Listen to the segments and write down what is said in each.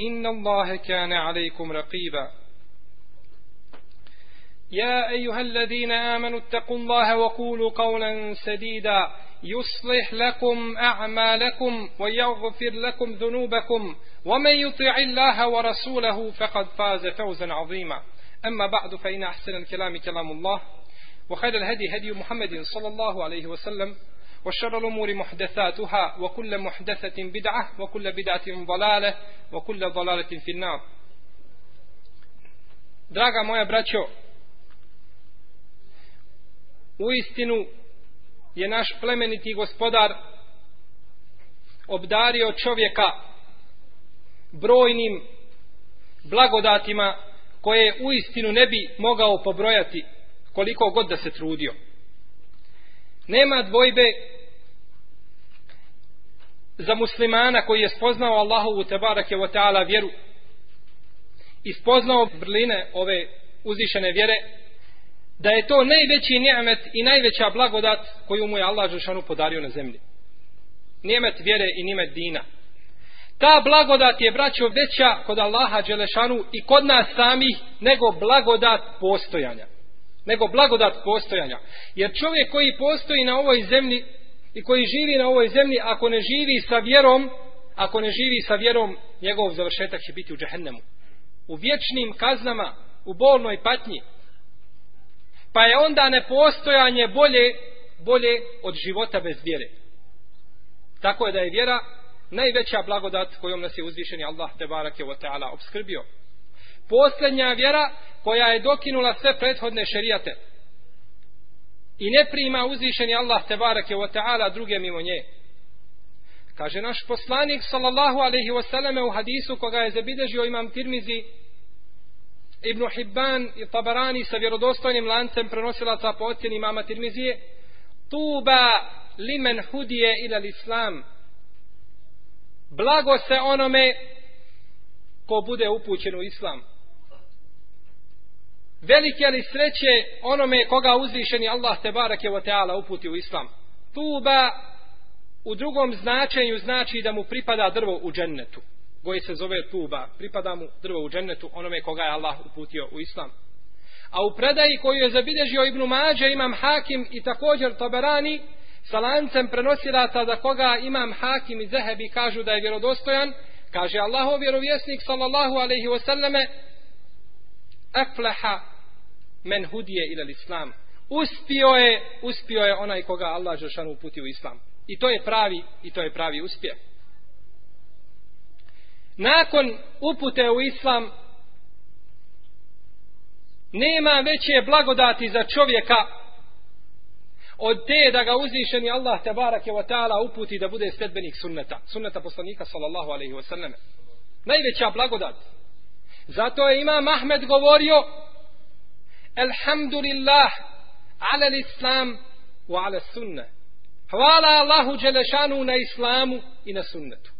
إن الله كان عليكم رقيبا. يا أيها الذين آمنوا اتقوا الله وقولوا قولا سديدا. يصلح لكم أعمالكم ويغفر لكم ذنوبكم. ومن يطع الله ورسوله فقد فاز فوزا عظيما. أما بعد فإن أحسن الكلام كلام الله. وخير الهدي هدي محمد صلى الله عليه وسلم. وشر الأمور محدثاتها وكل محدثة بدعة وكل بدعة ضلالة وكل ضلالة في النار Draga moja braćo, u istinu je naš plemeniti gospodar obdario čovjeka brojnim blagodatima koje u istinu ne bi mogao pobrojati koliko god da se trudio. Nema dvojbe za muslimana koji je spoznao Allahovu tebarake wa ta'ala vjeru i spoznao brline ove uzvišene vjere da je to najveći nijemet i najveća blagodat koju mu je Allah Žešanu podario na zemlji. Nijemet vjere i nijemet dina. Ta blagodat je, braćo, veća kod Allaha Đelešanu i kod nas samih nego blagodat postojanja. Nego blagodat postojanja. Jer čovjek koji postoji na ovoj zemlji i koji živi na ovoj zemlji, ako ne živi sa vjerom, ako ne živi sa vjerom, njegov završetak će biti u džehennemu. U vječnim kaznama, u bolnoj patnji. Pa je onda nepostojanje bolje, bolje od života bez vjere. Tako je da je vjera najveća blagodat kojom nas je uzvišeni Allah te barake wa ta'ala obskrbio. Posljednja vjera koja je dokinula sve prethodne šerijate i ne prima uzvišeni Allah te barake wa ta'ala druge mimo nje. Kaže naš poslanik sallallahu alaihi wa sallam u hadisu koga je zabilježio imam Tirmizi Ibn Hibban i Tabarani sa vjerodostojnim lancem prenosilaca po ocjeni imama Tirmizije Tuba limen hudije ila islam Blago se onome ko bude upućen u islam. Velike li sreće onome koga uzvišeni Allah te barake wa ta'ala uputi u islam. Tuba u drugom značenju znači da mu pripada drvo u džennetu koji se zove tuba, pripada mu drvo u džennetu onome koga je Allah uputio u islam. A u predaji koju je zabilježio Ibn Mađe imam Hakim i također Taberani sa lancem prenosilaca da koga imam Hakim i Zehebi kažu da je vjerodostojan, kaže Allahov vjerovjesnik sallallahu alaihi wasallame aflaha men hudije ila islam. Uspio je, uspio je onaj koga Allah Žešanu uputio u islam. I to je pravi, i to je pravi uspjeh nakon upute u islam nema veće blagodati za čovjeka od te da ga uzvišeni Allah te barake wa ta'ala uputi da bude sledbenik sunneta sunneta poslanika sallallahu alaihi wa sallam najveća blagodat zato je imam Ahmed govorio Alhamdulillah ala l'islam wa ala sunna hvala Allahu Đelešanu na islamu i na sunnetu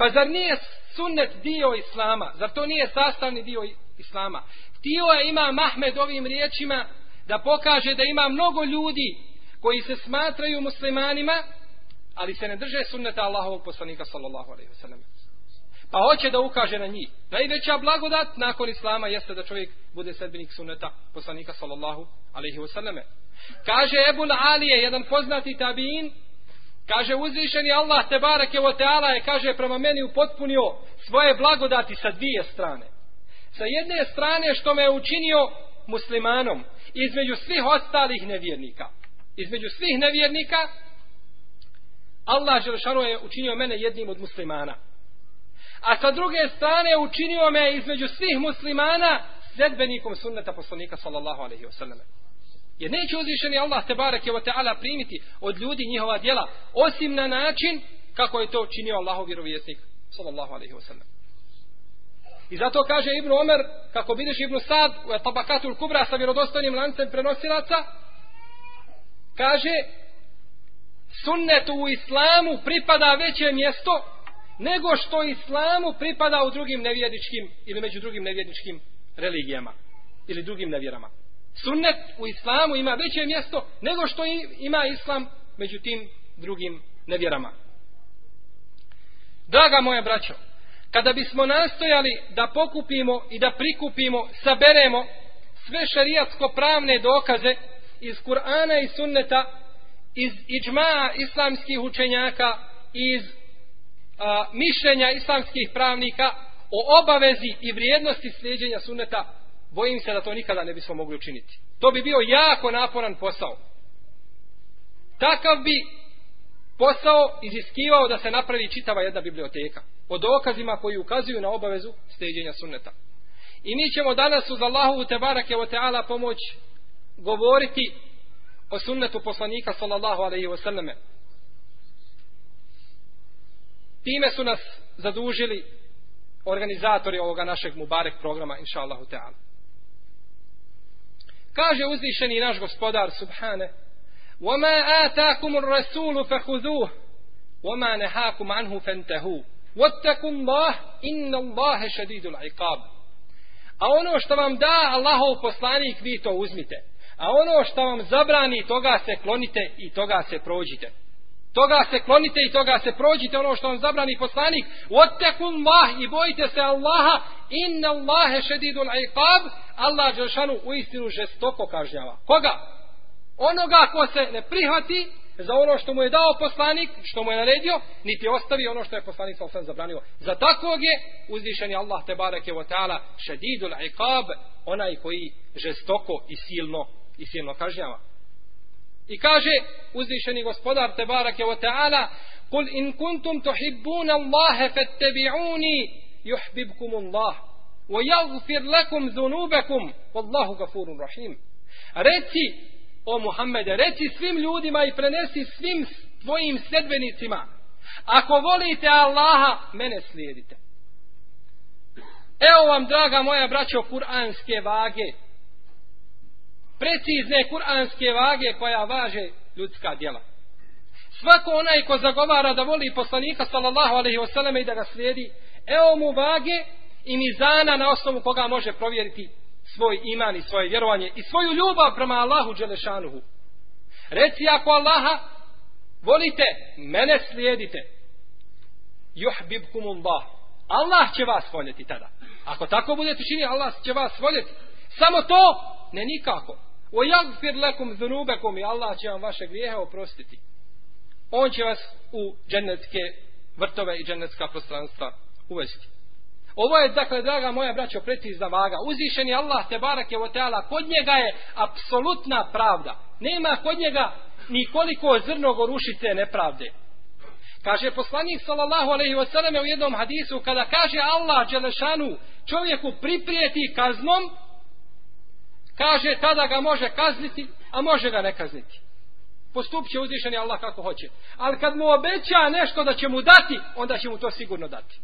Pa zar nije sunnet dio islama? Zar to nije sastavni dio islama? Htio je ima Mahmed ovim riječima da pokaže da ima mnogo ljudi koji se smatraju muslimanima, ali se ne drže sunneta Allahovog poslanika sallallahu alaihi wasallam. Pa hoće da ukaže na njih. Najveća blagodat nakon islama jeste da čovjek bude sedbenik sunneta poslanika sallallahu alaihi wasallame. Kaže Ebul Alije, jedan poznati tabiin, Kaže uzvišeni Allah te barake o teala je kaže prema meni upotpunio svoje blagodati sa dvije strane. Sa jedne strane što me je učinio muslimanom između svih ostalih nevjernika. Između svih nevjernika Allah Želešanu je učinio mene jednim od muslimana. A sa druge strane učinio me između svih muslimana sledbenikom sunneta poslanika sallallahu alaihi wa sallam. Jer neće uzvišeni Allah te barek je ta'ala primiti od ljudi njihova djela, osim na način kako je to činio Allahov vjerovjesnik sallallahu alaihi wa sallam. I zato kaže Ibn Omer, kako vidiš Ibn Sad u Tabakatul Kubra sa vjerodostojnim lancem prenosilaca, kaže sunnetu u islamu pripada veće mjesto nego što islamu pripada u drugim nevjedičkim ili među drugim nevjedičkim religijama ili drugim nevjerama. Sunnet u islamu ima veće mjesto nego što ima islam među tim drugim nevjerama. Draga moja braćo, kada bismo nastojali da pokupimo i da prikupimo, saberemo sve šarijatsko pravne dokaze iz Kur'ana i sunneta, iz iđmaa islamskih učenjaka, iz a, mišljenja islamskih pravnika o obavezi i vrijednosti slijedjenja sunneta, bojim se da to nikada ne bismo mogli učiniti. To bi bio jako naporan posao. Takav bi posao iziskivao da se napravi čitava jedna biblioteka o dokazima koji ukazuju na obavezu steđenja sunneta. I mi ćemo danas uz Allahu te barake o teala pomoć govoriti o sunnetu poslanika sallallahu alaihi wa sallame. Time su nas zadužili organizatori ovoga našeg Mubarek programa, inša Allahu Teala. Kaže uzvišeni naš gospodar, subhane, وَمَا آتَاكُمُ الرَّسُولُ فَخُذُوهُ وَمَا نَهَاكُمْ عَنْهُ فَانْتَهُوهُ وَاتَّقُوا اللَّهِ إِنَّ اللَّهَ شَدِيدُ الْعِقَابِ A ono što vam da Allahov poslanik, vi to uzmite. A ono što vam zabrani, toga se klonite i toga se prođite. Toga se klonite i toga se prođite ono što vam zabrani poslanik. Ottekun Allah i bojite se Allaha. Inna Allahe šedidul iqab. Allah Đelšanu u istinu žestoko kažnjava. Koga? Onoga ko se ne prihvati za ono što mu je dao poslanik, što mu je naredio, niti ostavi ono što je poslanik sa osam zabranio. Za takvog je uzvišeni Allah te bareke wa ta'ala šedidul iqab, onaj koji žestoko i silno i silno kažnjava. I kaže uzvišeni gospodar te je ta'ala Kul in kuntum tuhibbuna Allahe fattabi'uni yuhbibkum Allah wa yaghfir lakum dhunubakum wallahu gafurun rahim. Reci o Muhammede, reci svim ljudima i prenesi svim tvojim sedbenicima ako volite Allaha, mene slijedite. Evo vam, draga moja braćo, kuranske vage precizne kuranske vage koja važe ljudska djela. Svako onaj ko zagovara da voli poslanika sallallahu alaihi wasallam i da ga slijedi, evo mu vage i mizana na osnovu koga može provjeriti svoj iman i svoje vjerovanje i svoju ljubav prema Allahu Đelešanuhu. Reci ako Allaha volite, mene slijedite. Juhbibkumullah. Allah će vas voljeti tada. Ako tako budete čini, Allah će vas voljeti. Samo to, ne nikako. O jagfir lekum zunubekum i Allah će vam vaše grijehe oprostiti. On će vas u džennetske vrtove i džennetska prostranstva uvesti. Ovo je, dakle, draga moja braćo, precizna vaga. Uzvišen je Allah, te barak je o teala, kod njega je apsolutna pravda. Nema kod njega nikoliko zrno gorušice nepravde. Kaže poslanik sallallahu alejhi ve selleme u jednom hadisu kada kaže Allah dželešanu čovjeku priprijeti kaznom kaže tada ga može kazniti, a može ga ne kazniti. Postup će uzvišeni Allah kako hoće. Ali kad mu obeća nešto da će mu dati, onda će mu to sigurno dati.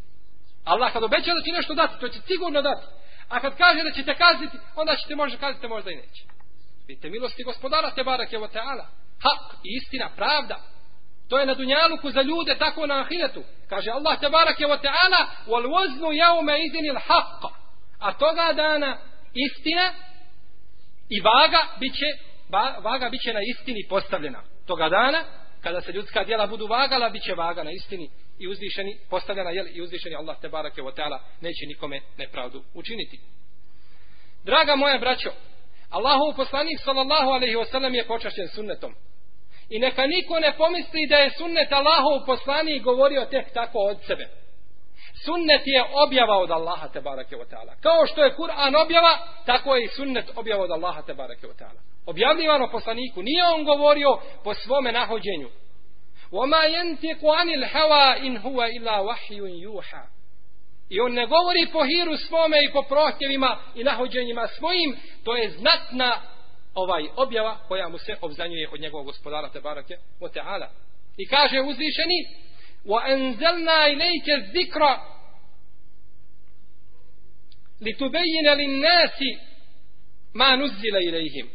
Allah kad obeća da će nešto dati, to će sigurno dati. A kad kaže da će te kazniti, onda će te možda kazniti, možda i neće. Vidite, milosti gospodara te barak je ta'ala. Hak i istina, pravda. To je na dunjaluku za ljude, tako na ahiretu. Kaže Allah te barak je ta'ala, wal voznu jaume idinil haqqa. A toga dana istina I vaga biće, vaga biće na istini postavljena. Toga dana, kada se ljudska djela budu vagala, biće vaga na istini i uzvišeni, postavljena, jel, i uzvišeni Allah te barake o teala neće nikome nepravdu učiniti. Draga moja braćo, Allahov poslanik sallallahu alaihi wasallam je počašćen sunnetom. I neka niko ne pomisli da je sunnet Allahov poslanik govorio tek tako od sebe Sunnet je objava od Allaha te barake wa ta'ala. Kao što je Kur'an objava, tako je i sunnet objava od Allaha te barake wa ta'ala. Objavljivano poslaniku. Nije on govorio po svome nahođenju. وَمَا يَنْتِقُ عَنِ الْحَوَا إِنْ هُوَ إِلَّا وَحْيٌ يُوحَى I on ne govori po hiru svome i po prohtjevima i nahođenjima svojim, to je znatna ovaj objava koja mu se obzanjuje od njegovog gospodara te barake o teala. I kaže uzvišeni وَأَنْزَلْنَا إِلَيْكَ الذِّكْرَ li tubejjina li nasi ma nuzila ilaihim.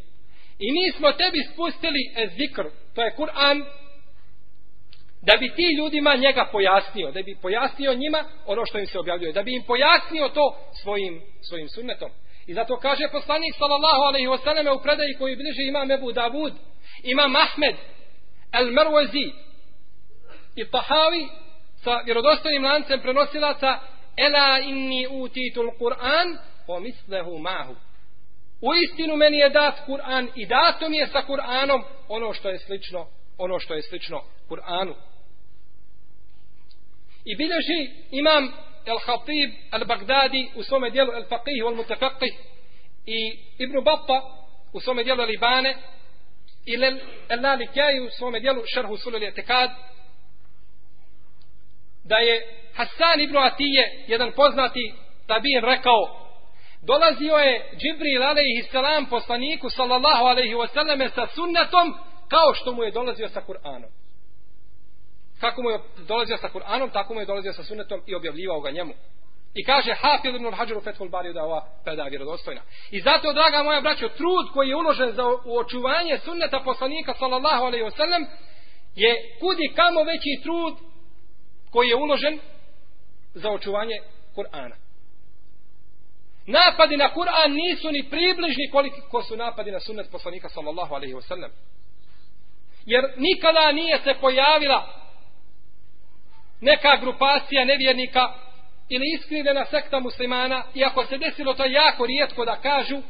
I mi smo tebi spustili zikr, to je Kur'an, da bi ti ljudima njega pojasnio, da bi pojasnio njima ono što im se objavljuje, da bi im pojasnio to svojim, svojim sunnetom. I zato kaže poslanik sallallahu alaihi wasallam u predaji koji bliže ima Mebu Davud, ima Mahmed, El Merwazi i Tahavi sa vjerodostojnim lancem prenosilaca Ela inni utitul Kur'an o mislehu mahu. U istinu meni je dat Kur'an i dato mi je sa Kur'anom ono što je slično ono što je slično Kur'anu. I bilježi imam El-Hatib Al-Baghdadi u svome dijelu El-Faqih Al-Mutafaqih i Ibn Batta u svome dijelu Libane i El-Lalikjaj u svome dijelu Šerhu Sulul Etekad da je Hasan ibn Atije jedan poznati tabin rekao dolazio je Džibril alaihi salam poslaniku sallallahu alaihi wasallam sa sunnetom kao što mu je dolazio sa Kur'anom kako mu je dolazio sa Kur'anom, tako mu je dolazio sa sunnetom i objavljivao ga njemu. I kaže Hafid ibn al-Hajar u Fethul Bariju da ova predaja vjerodostojna. I zato, draga moja braćo, trud koji je uložen za očuvanje sunneta poslanika sallallahu alaihi wasallam je kudi kamo veći trud koji je uložen za očuvanje Kur'ana. Napadi na Kur'an nisu ni približni koliko su napadi na sunnet poslanika sallallahu alaihi wasallam. Jer nikada nije se pojavila neka grupacija nevjernika ili iskrivljena sekta muslimana, iako se desilo to jako rijetko da kažu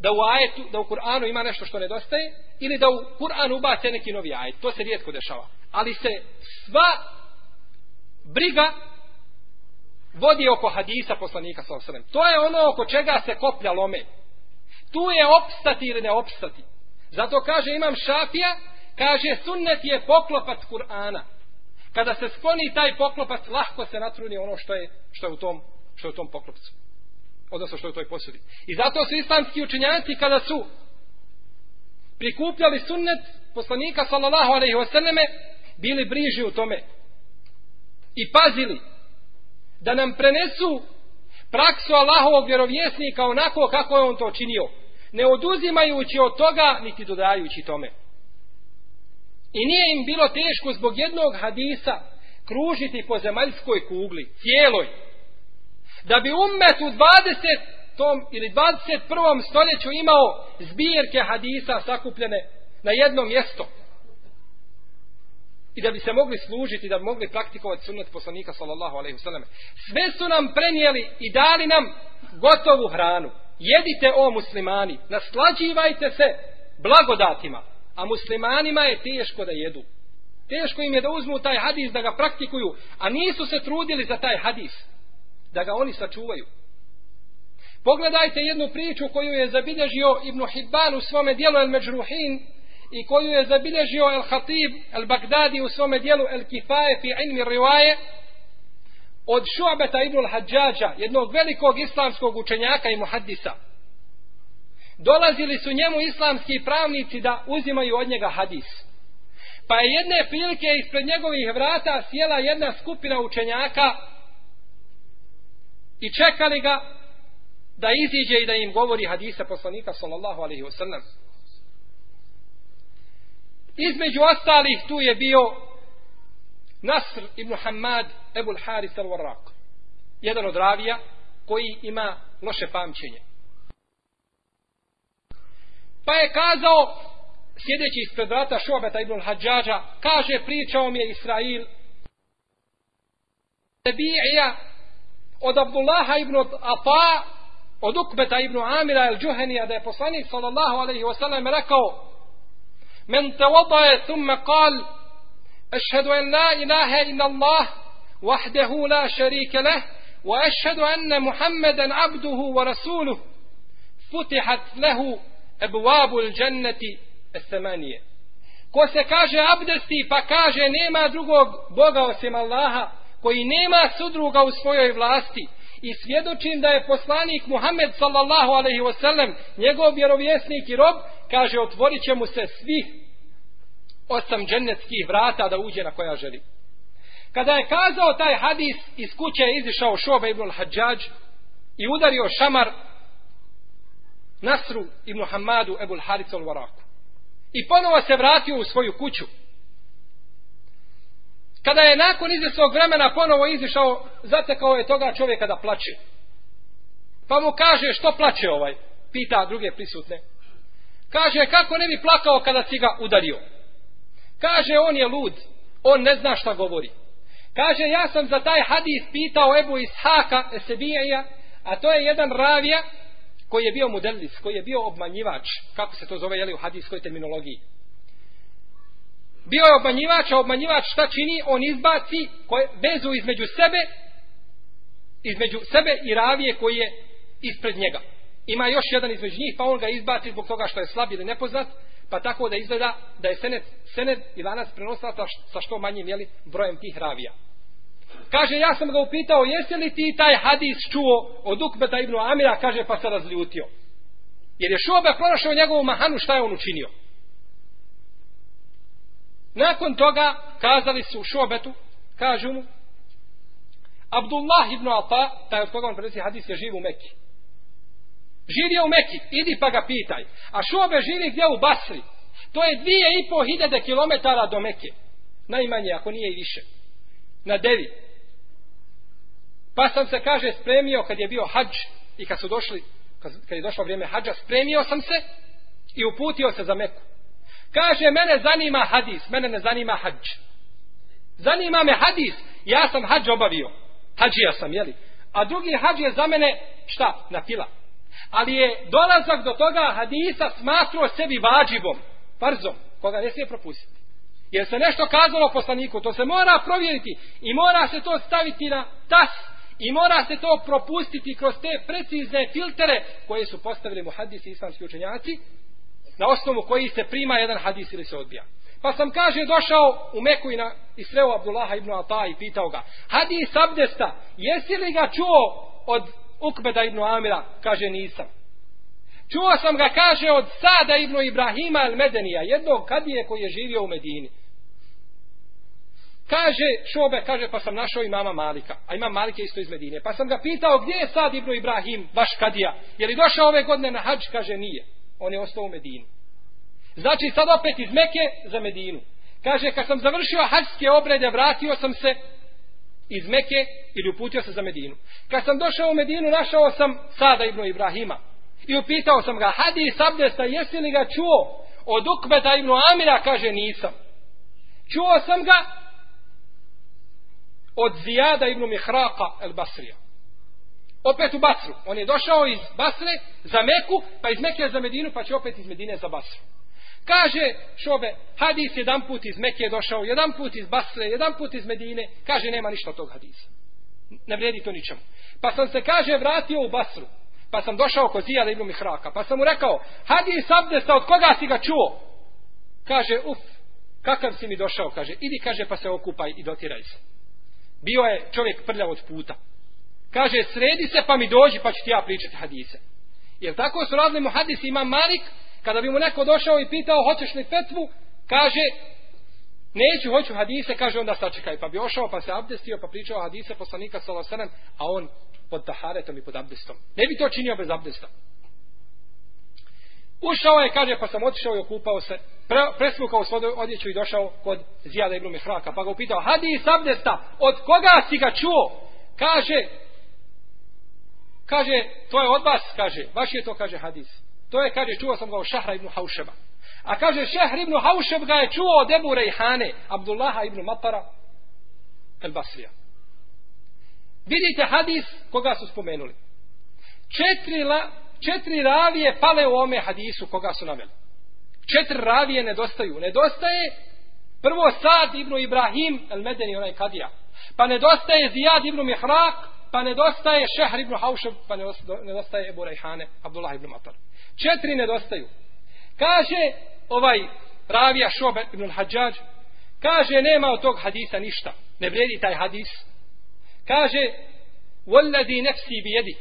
da u ajetu, da u Kur'anu ima nešto što nedostaje, ili da u Kur'anu ubace neki novi ajet. To se rijetko dešava. Ali se sva briga vodi oko hadisa poslanika sa osrem. To je ono oko čega se koplja lome. Tu je opstati ili ne opstati. Zato kaže imam šafija, kaže sunnet je poklopac Kur'ana kada se skloni taj poklopac, lahko se natruni ono što je, što je u tom, što je u tom poklopcu. Odnosno što je u toj posudi. I zato su islamski učenjaci kada su prikupljali sunnet poslanika sallallahu alaihi wasallame, bili briži u tome. I pazili da nam prenesu praksu Allahovog vjerovjesnika onako kako je on to činio. Ne oduzimajući od toga, niti dodajući tome. I nije im bilo teško zbog jednog hadisa kružiti po zemaljskoj kugli, cijeloj. Da bi umet u 20. Tom, ili 21. stoljeću imao zbirke hadisa sakupljene na jedno mjesto. I da bi se mogli služiti, da bi mogli praktikovati sunnet poslanika sallallahu alaihi wasallam. Sve su nam prenijeli i dali nam gotovu hranu. Jedite o muslimani, naslađivajte se blagodatima a muslimanima je teško da jedu. Teško im je da uzmu taj hadis, da ga praktikuju, a nisu se trudili za taj hadis, da ga oni sačuvaju. Pogledajte jednu priču koju je zabilježio Ibn Hibban u svome dijelu El Međruhin i koju je zabilježio El Hatib El Bagdadi u svome dijelu El Kifaje fi ilmi rivaje od Šuabeta Ibn Hadžađa, jednog velikog islamskog učenjaka i muhaddisa dolazili su njemu islamski pravnici da uzimaju od njega hadis. Pa je jedne prilike ispred njegovih vrata sjela jedna skupina učenjaka i čekali ga da iziđe i da im govori hadisa poslanika sallallahu alaihi wasallam. Između ostalih tu je bio Nasr ibn Hamad Ebul Haris al-Warraq. Jedan od ravija koji ima loše pamćenje. Pa je kazao, sjedeći ispred vrata Šobeta ibn Hadžađa, kaže, pričao mi je Israil, Tebi'ija od Abdullaha ibn Ata, od Ukbeta ibn Amira el Džuhenija, da je poslanik sallallahu alaihi wasallam rekao, من توضا ثم قال أشهد أن لا إله إلا الله وحده لا شريك له وأشهد أن محمدا عبده ورسوله فتحت له أبواب الجنة الثمانية. Ko se kaže abdesti pa kaže nema drugog Boga osim Allaha, koji nema sudruga u svojoj vlasti, i svjedočim da je poslanik Muhammed sallallahu alaihi wasallam njegov vjerovjesnik i rob kaže otvorit će mu se svih osam džennetskih vrata da uđe na koja želi. Kada je kazao taj hadis iz kuće je izišao šoba ibn al-Hadžađ i udario šamar Nasru ibn Hamadu ebul Haricu al-Waraku i ponovo se vratio u svoju kuću kada je nakon izvjesnog vremena ponovo izišao zatekao je toga čovjeka da plače. Pa mu kaže što plače ovaj? Pita druge prisutne. Kaže kako ne bi plakao kada si ga udario? Kaže on je lud. On ne zna šta govori. Kaže ja sam za taj hadis pitao Ebu Ishaka Esebija a to je jedan ravija koji je bio modelis, koji je bio obmanjivač, kako se to zove jeli, u hadijskoj terminologiji. Bio je obmanjivač, a obmanjivač šta čini? On izbaci koje, vezu između sebe, između sebe i ravije koji je ispred njega. Ima još jedan između njih, pa on ga izbaci zbog toga što je slab ili nepoznat, pa tako da izgleda da je senet, senet i lanac prenosila sa što manjim jeli, brojem tih ravija. Kaže, ja sam ga upitao, jesi li ti taj hadis čuo od Ukbeta ibn Amira, kaže, pa se razljutio. Jer je šobe pronašao njegovu mahanu, šta je on učinio. Nakon toga, kazali su šobetu, kažu mu, Abdullah ibn Ata, taj od koga on prenosi hadis, je živ u Mekki. je u Mekki, idi pa ga pitaj. A šobe živi gdje u Basri? To je dvije i po hiljade kilometara do Mekke. Najmanje, ako nije i više. Na devi. Pa sam se, kaže, spremio kad je bio hađ i kad su došli, kad je došlo vrijeme hađa, spremio sam se i uputio se za Meku. Kaže, mene zanima hadis, mene ne zanima hađ. Zanima me hadis, ja sam hađ obavio. Hađija sam, jeli? A drugi hađ je za mene, šta? Na fila. Ali je dolazak do toga hadisa smatruo sebi vađibom, farzom, koga ne smije propustiti. Jer se nešto kazalo poslaniku, to se mora provjeriti i mora se to staviti na tas I mora se to propustiti kroz te precizne filtere koje su postavili mu hadisi islamski učenjaci, na osnovu koji se prima jedan hadis ili se odbija. Pa sam, kaže, došao u Meku i, na, i sreo Abdullaha ibn Ata i pitao ga, hadis abdesta, jesi li ga čuo od Ukbeda ibn Amira? Kaže, nisam. Čuo sam ga, kaže, od Sada ibn Ibrahima al Medenija, jednog kadije koji je živio u Medini. Kaže šobe, kaže pa sam našao i mama Malika, a ima Malike isto iz Medine. Pa sam ga pitao gdje je sad Ibnu Ibrahim, baš kadija. Je li došao ove godine na hađ? Kaže nije. On je ostao u Medini. Znači sad opet iz Meke za Medinu. Kaže kad sam završio hađske obrede, vratio sam se iz Meke ili uputio se za Medinu. Kad sam došao u Medinu, našao sam sada ibn Ibrahima. I upitao sam ga, hadi iz abdesta, jesi li ga čuo? Od Ukbeta ibn Amira, kaže nisam. Čuo sam ga, od Zijada ibn Mihraka el Basrija. Opet u Basru. On je došao iz Basre za Meku, pa iz Meke za Medinu, pa će opet iz Medine za Basru. Kaže šobe, hadis jedan put iz Meke je došao, jedan put iz Basre, jedan put iz Medine. Kaže, nema ništa tog hadisa. Ne vredi to ničemu. Pa sam se, kaže, vratio u Basru. Pa sam došao kod Zijada ibn Mihraka. Pa sam mu rekao, hadis abdesta, od koga si ga čuo? Kaže, uf, kakav si mi došao? Kaže, idi, kaže, pa se okupaj i dotiraj se bio je čovjek prljav od puta. Kaže, sredi se pa mi dođi pa ću ti ja pričati hadise. Jer tako su radili mu hadisi, ima Malik, kada bi mu neko došao i pitao, hoćeš li fetvu, kaže, neću, hoću hadise, kaže, onda sačekaj. Pa bi ošao, pa se abdestio, pa pričao hadise poslanika Salosanem, a on pod taharetom i pod abdestom. Ne bi to činio bez abdesta. Ušao je, kaže, pa sam otišao i okupao se, pre, presvukao svoju odjeću i došao kod Zijada ibn Mihraka, pa ga upitao, hadis abdesta, od koga si ga čuo? Kaže, kaže, to je od vas, kaže, baš je to, kaže, hadis. To je, kaže, čuo sam ga od Šahra ibn Haušeba. A kaže, Šehr ibn Haušeb ga je čuo od Ebu Rejhane, Abdullaha ibn Matara, El Basrija. Vidite hadis koga su spomenuli. Četiri, la, četiri ravije pale u ome hadisu koga su naveli. Četiri ravije nedostaju. Nedostaje prvo Sad ibn Ibrahim el Medeni, onaj kadija. pa nedostaje Zijad ibn Mihrak, pa nedostaje Šehr ibn Haušev, pa nedostaje Ebu Rejhane, Abdullah ibn Matar. Četiri nedostaju. Kaže ovaj ravija Šobe ibn Hadžađ, kaže nema od tog hadisa ništa. Ne vredi taj hadis. Kaže, والذي نفسي بيدي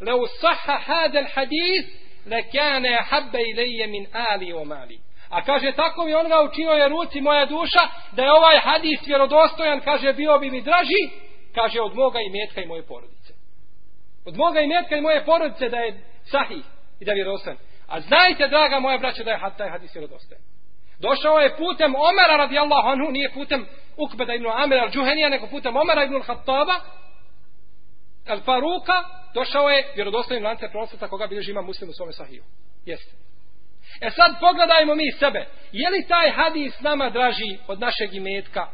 لو صح هذا الحديث لكان أحب إلي من آلي ومالي A kaže, tako mi on ga učinio je ruci moja duša, da je ovaj hadis vjerodostojan, kaže, bio bi mi draži, kaže, od moga imetka i moje porodice. Od moga imetka i moje porodice da je sahih i da je vjerodostojan. A znajte, draga moja braća, da je taj hadis vjerodostojan. Došao je putem Omera radijallahu anhu, nije putem Ukbeda ibn Amira al-Džuhenija, nego putem Omera ibn al-Hattaba, al-Faruka, pa došao je vjerodostojnim lance prosveta koga bilježi ima muslim u svome sahiju. Jeste. E sad pogledajmo mi sebe. Je li taj hadis nama draži od našeg imetka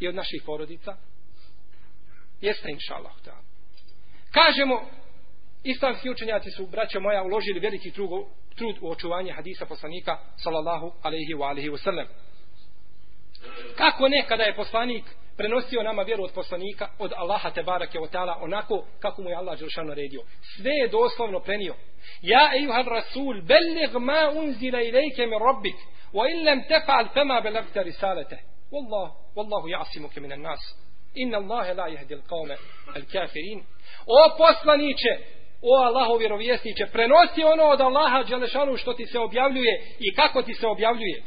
i od naših porodica? Jeste, inša Allah. Kažemo, islamski učenjaci su, braćo moja, uložili veliki trud, trud u očuvanje hadisa poslanika, sallallahu alaihi wa alaihi wa sallam. Kako ne kada je poslanik prenosio nama vjeru od poslanika, od Allaha te barake o ta'ala, onako kako mu je Allah Đelšan naredio. Sve je doslovno prenio. Ja, ejuhar rasul, bellig ma unzila ilajke mi rabbik, wa in lam tefa'al fema belagta risalete. Wallah, wallahu jasimuke minan nas. Inna Allahe la jehdil l'kaume al kafirin. O poslaniće, o Allahov vjerovjesniće, prenosi ono od Allaha Đelešanu što ti se objavljuje i kako ti se objavljuje.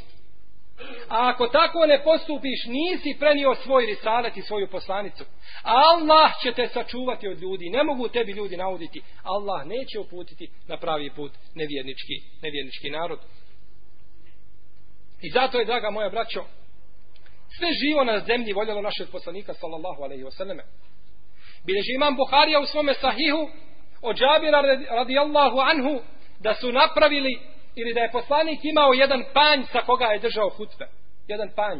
A ako tako ne postupiš, nisi prenio svoj risalet i svoju poslanicu. Allah će te sačuvati od ljudi. Ne mogu tebi ljudi nauditi. Allah neće uputiti na pravi put nevjernički, nevjernički narod. I zato je, draga moja braćo, sve živo na zemlji voljelo našeg poslanika, sallallahu alaihi wasallam. Bileži imam Buharija u svome sahihu od Džabira radijallahu anhu da su napravili ili da je poslanik imao jedan panj sa koga je držao hutbe. Jedan panj.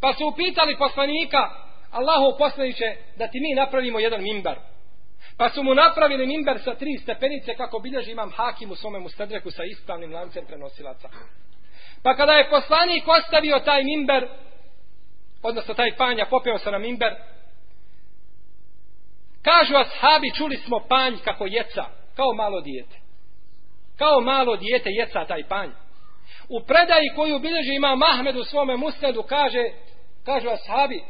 Pa su upitali poslanika, Allahu poslaniće, da ti mi napravimo jedan mimbar. Pa su mu napravili mimbar sa tri stepenice kako bilježi imam hakim u svome mustadreku sa ispravnim lancem prenosilaca. Pa kada je poslanik ostavio taj mimbar, odnosno taj panja, popeo se na mimber kažu ashabi, čuli smo panj kako jeca, kao malo dijete kao malo dijete jeca taj panj. U predaji koju bilježi ima Mahmed u svome musnedu kaže, kažu ashabi,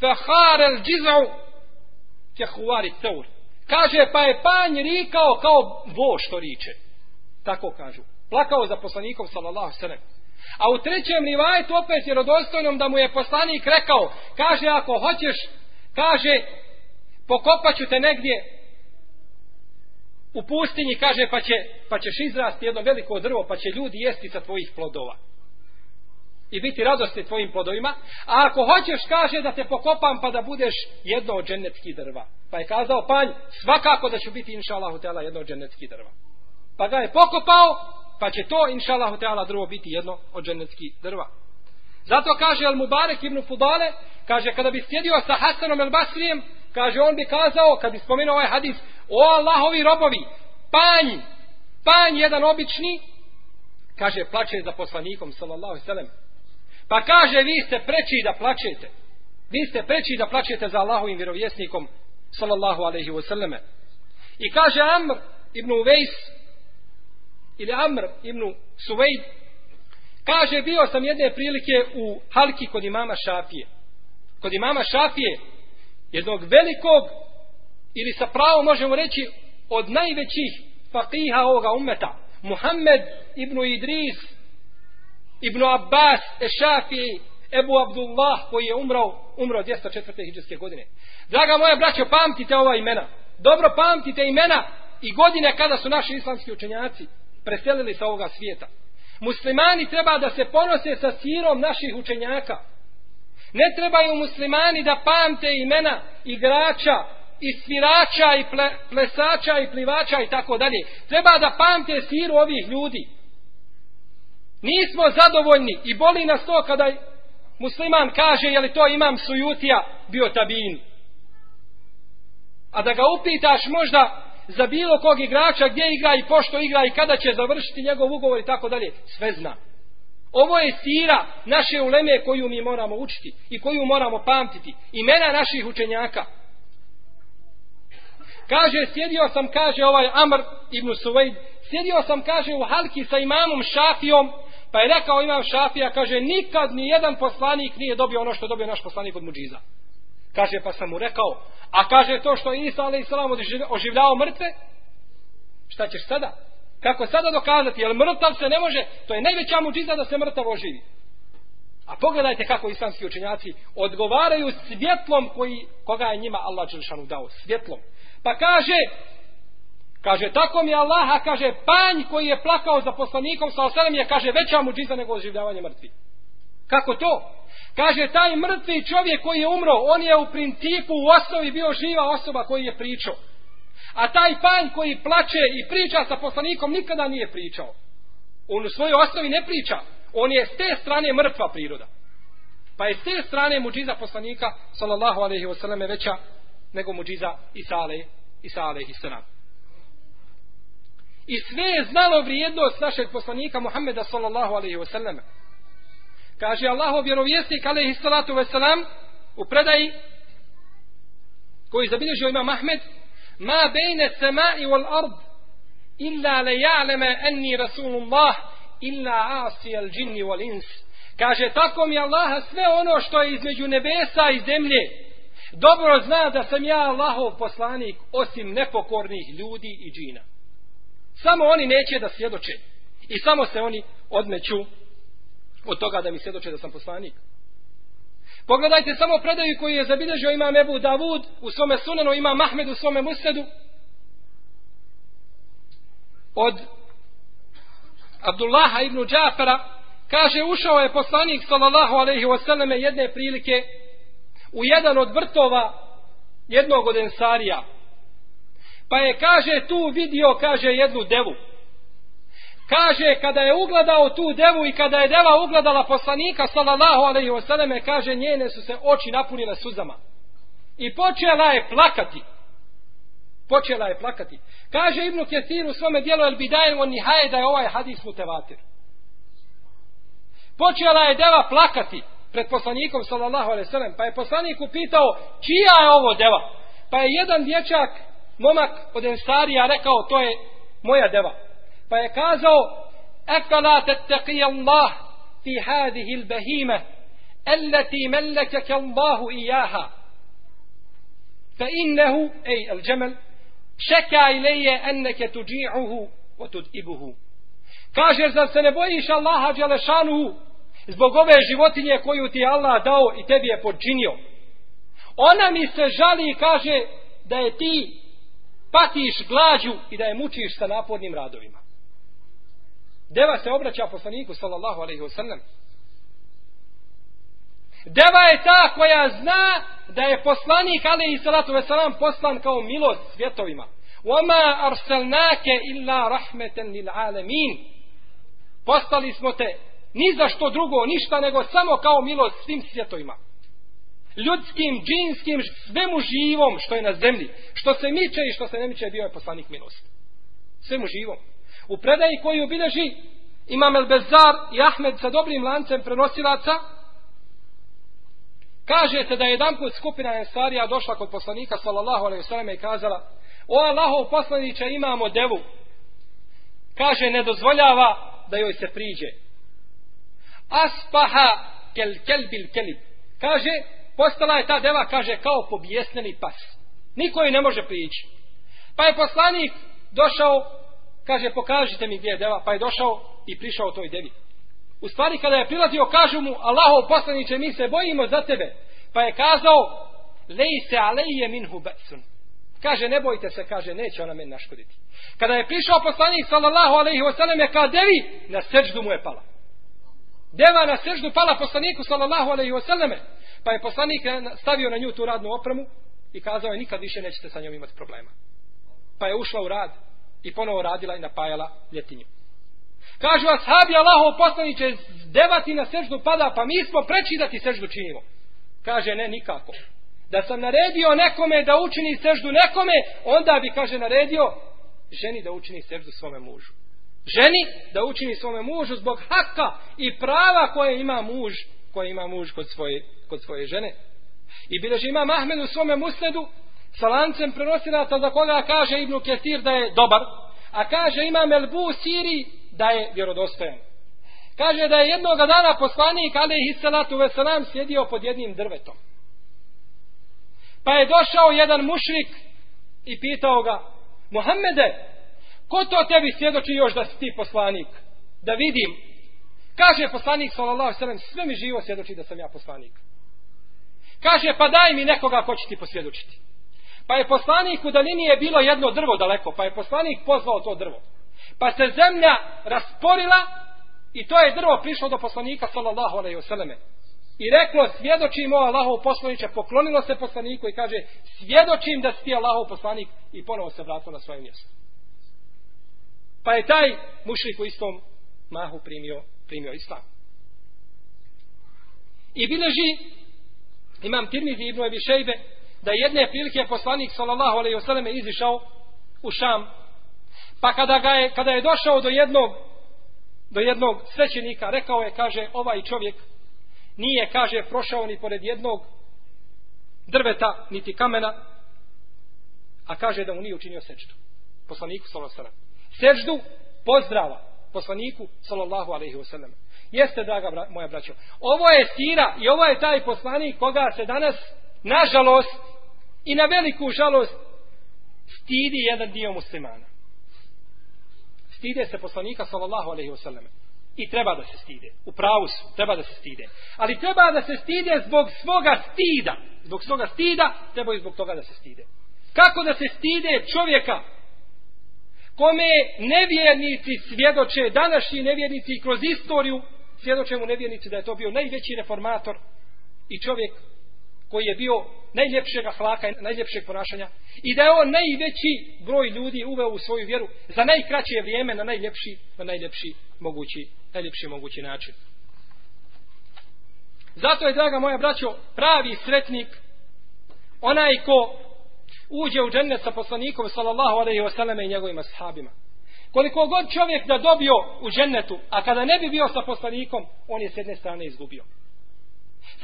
fahar el džizau ke huvari. Kaže, pa je panj rikao kao vo što riče. Tako kažu. Plakao za poslanikom, sallallahu sallam. A u trećem rivajetu opet vjerodostojnom da mu je poslanik rekao, kaže, ako hoćeš, kaže, pokopaću te negdje u pustinji kaže pa, će, pa ćeš izrasti jedno veliko drvo pa će ljudi jesti sa tvojih plodova i biti radosti tvojim plodovima. A ako hoćeš kaže da te pokopam pa da budeš jedno od dženeckih drva. Pa je kazao panj svakako da ću biti inša Allah jedno od dženeckih drva. Pa ga je pokopao pa će to inša Allahu Teala drvo biti jedno od dženetskih drva. Zato kaže Al Mubarek ibn Fudale kaže kada bi sjedio sa Hasanom El Basrijem kaže on bi kazao kad bi spomenuo ovaj hadis o Allahovi robovi panj panj jedan obični kaže plače za poslanikom sallallahu sallam pa kaže vi ste preči da plačete. Vi ste preči da plačete za Allahovim vjerovjesnikom sallallahu alaihi wa sallame i kaže Amr ibn Uvejs ili Amr ibn Suvejd kaže bio sam jedne prilike u halki kod imama Šafije. Kod imama Šafije jednog velikog ili sa pravom možemo reći od najvećih fakiha ovoga umeta Muhammed ibn Idris ibn Abbas Ešafi Ebu Abdullah koji je umrao umrao 204. hijđarske godine. Draga moja braćo pamtite ova imena. Dobro pamtite imena i godine kada su naši islamski učenjaci preselili sa ovoga svijeta muslimani treba da se ponose sa sirom naših učenjaka Ne trebaju muslimani da pamte imena igrača i svirača i ple, plesača i plivača i tako dalje. Treba da pamte siru ovih ljudi. Nismo zadovoljni i boli nas to kada musliman kaže je li to imam sujutija bio tabin. A da ga upitaš možda za bilo kog igrača gdje igra i pošto igra i kada će završiti njegov ugovor i tako dalje. Sve zna. Ovo je sira naše uleme koju mi moramo učiti i koju moramo pamtiti. Imena naših učenjaka. Kaže, sjedio sam, kaže ovaj Amr ibn Suvejd, sjedio sam, kaže, u halki sa imamom Šafijom, pa je rekao imam Šafija, kaže, nikad ni jedan poslanik nije dobio ono što dobio naš poslanik od muđiza. Kaže, pa sam mu rekao, a kaže to što je Isa alaih salam oživljao mrtve, šta ćeš sada? Kako sada dokazati? Jer mrtav se ne može, to je najveća muđiza da se mrtav oživi. A pogledajte kako islamski učenjaci odgovaraju svjetlom koji, koga je njima Allah Đelšanu dao. Svjetlom. Pa kaže, kaže, tako mi Allah, a kaže, panj koji je plakao za poslanikom sa oselem je, kaže, veća muđiza nego oživljavanje mrtvi. Kako to? Kaže, taj mrtvi čovjek koji je umro, on je u principu u osnovi bio živa osoba koji je pričao. A taj panj koji plače i priča sa poslanikom nikada nije pričao. On u svojoj osnovi ne priča. On je s te strane mrtva priroda. Pa je s te strane muđiza poslanika, sallallahu alaihi wasallam, veća nego muđiza Isa alaihi, Isa alaihi sallam. I sve je znalo vrijednost našeg poslanika Muhammeda sallallahu alaihi wasallam. Kaže Allahov vjerovjesnik alaihi salatu wasallam u predaji koji zabilježio ima Mahmed ma bejne semai wal ard illa le ja'leme enni Rasulullah illa asi al džinni wal ins. Kaže tako mi Allaha sve ono što je između nebesa i zemlje dobro zna da sam ja Allahov poslanik osim nepokornih ljudi i džina. Samo oni neće da svjedoče i samo se oni odmeću od toga da mi svjedoče da sam poslanik Pogledajte samo predaju koji je zabilježio imam Ebu Davud u svome sunanu, ima Mahmed u svome musnedu. Od Abdullaha ibn Džafara kaže ušao je poslanik sallallahu alaihi wasallam jedne prilike u jedan od vrtova jednog od ensarija. Pa je kaže tu vidio kaže jednu devu kaže kada je ugledao tu devu i kada je deva ugledala poslanika sallallahu alaihi wasallam kaže njene su se oči napunile suzama. I počela je plakati. Počela je plakati. Kaže Ibnu Kesir u svome dijelu El Bidajen on nihaje da je ovaj hadis mutevatir. Počela je deva plakati pred poslanikom sallallahu alaihi wasallam pa je poslanik upitao čija je ovo deva? Pa je jedan dječak momak od Ensarija rekao to je moja deva pa je kazao efala tettaqi Allah fi hadihi l-bahime allati mellekeke Allahu ijaha fa innehu ej el džemel šeka ileje enneke tuđi'uhu o tud'ibuhu. Kaže zar se ne bojiš Allaha dželešanuhu zbog ove životinje koju ti Allah dao i tebi je podčinio? Ona mi se žali i kaže da je ti patiš glađu i da je mučiš sa napornim radovima. Deva se obraća poslaniku sallallahu alaihi wasallam. Deva je ta koja zna da je poslanik alaihi salatu wasallam poslan kao milost svjetovima. Wama arsalnake illa rahmeten lil alemin. Postali smo te ni za što drugo, ništa nego samo kao milost svim svjetovima. Ljudskim, džinskim, svemu živom što je na zemlji. Što se miče i što se ne miče bio je poslanik milost. Svemu živom. U predaji koji obilježi Imam El Bezar i Ahmed sa dobrim lancem prenosilaca kaže se da je jedan put skupina Ensarija došla kod poslanika sallallahu alaihi sallam i kazala o Allahov poslaniće imamo devu. Kaže ne dozvoljava da joj se priđe. Aspaha kel kelbil kelib. Kaže postala je ta deva kaže kao pobjesneni pas. Niko joj ne može prići. Pa je poslanik došao kaže pokažite mi gdje je deva pa je došao i prišao toj devi. U stvari kada je prilazio kažu mu Allahov poslaniće mi se bojimo za tebe. Pa je kazao lej se alejje minhu ba'sun. kaže ne bojte se kaže neće ona meni naškoditi. Kada je prišao poslanik sallallahu alaihi wasallam je kao devi na seždu mu je pala. Deva na seždu pala poslaniku sallallahu alaihi wasallam. Pa je poslanik stavio na nju tu radnu opremu i kazao je nikad više nećete sa njom imati problema. Pa je ušla u rad i ponovo radila i napajala ljetinju. Kažu ashabi Allahov poslaniće, devati na seždu pada, pa mi smo preći da ti seždu činimo. Kaže, ne, nikako. Da sam naredio nekome da učini seždu nekome, onda bi, kaže, naredio ženi da učini seždu svome mužu. ženi da učini svome mužu zbog haka i prava koje ima muž koje ima muž kod svoje, kod svoje žene i bileži ima Mahmed u svome musnedu sa lancem prenosilaca za koga kaže Ibnu Ketir da je dobar a kaže ima Melbu Siri da je vjerodostojan. Kaže da je jednog dana poslanik alaihi salatu veselam sjedio pod jednim drvetom. Pa je došao jedan mušrik i pitao ga Muhammede ko to tebi svjedoči još da si ti poslanik? Da vidim. Kaže poslanik sallallahu sallam sve mi živo svjedoči da sam ja poslanik. Kaže pa daj mi nekoga ko će ti posvjedočiti pa je poslanik u daljini je bilo jedno drvo daleko pa je poslanik pozvao to drvo. Pa se zemlja rasporila i to je drvo prišlo do poslanika sallallahu alaihi selleme. i reklo svjedočimo Allahov poslaniče poklonilo se poslaniku i kaže svjedočim da si ti Allahov poslanik i ponovo se vratilo na svoje mjesto. Pa je taj mušlik u istom mahu primio, primio islam. I bileži imam Tirmizi ibn Ebi Šejbe da jedne prilike poslanik sallallahu alejhi ve selleme izišao u Šam. Pa kada, ga je, kada je došao do jednog do jednog svećenika rekao je kaže ovaj čovjek nije kaže prošao ni pored jednog drveta niti kamena a kaže da mu nije učinio sečtu poslaniku sallallahu alaihi wasallam. Seždu pozdrava poslaniku sallallahu alejhi ve selleme. jeste draga bra, moja braćo ovo je sira i ovo je taj poslanik koga se danas nažalost i na veliku žalost stidi jedan dio muslimana. Stide se poslanika sallallahu alaihi wasallam i treba da se stide. U pravu su, treba da se stide. Ali treba da se stide zbog svoga stida. Zbog svoga stida treba i zbog toga da se stide. Kako da se stide čovjeka kome nevjernici svjedoče, današnji nevjernici kroz istoriju svjedoče mu nevjernici da je to bio najveći reformator i čovjek koji je bio najljepšeg ahlaka i najljepšeg ponašanja i da je on najveći broj ljudi uveo u svoju vjeru za najkraće vrijeme na najljepši, na najljepši mogući, najljepši mogući način. Zato je, draga moja braćo, pravi sretnik onaj ko uđe u džennet sa poslanikom sallallahu alaihi wa sallam i njegovim ashabima. Koliko god čovjek da dobio u džennetu, a kada ne bi bio sa poslanikom, on je s jedne strane izgubio.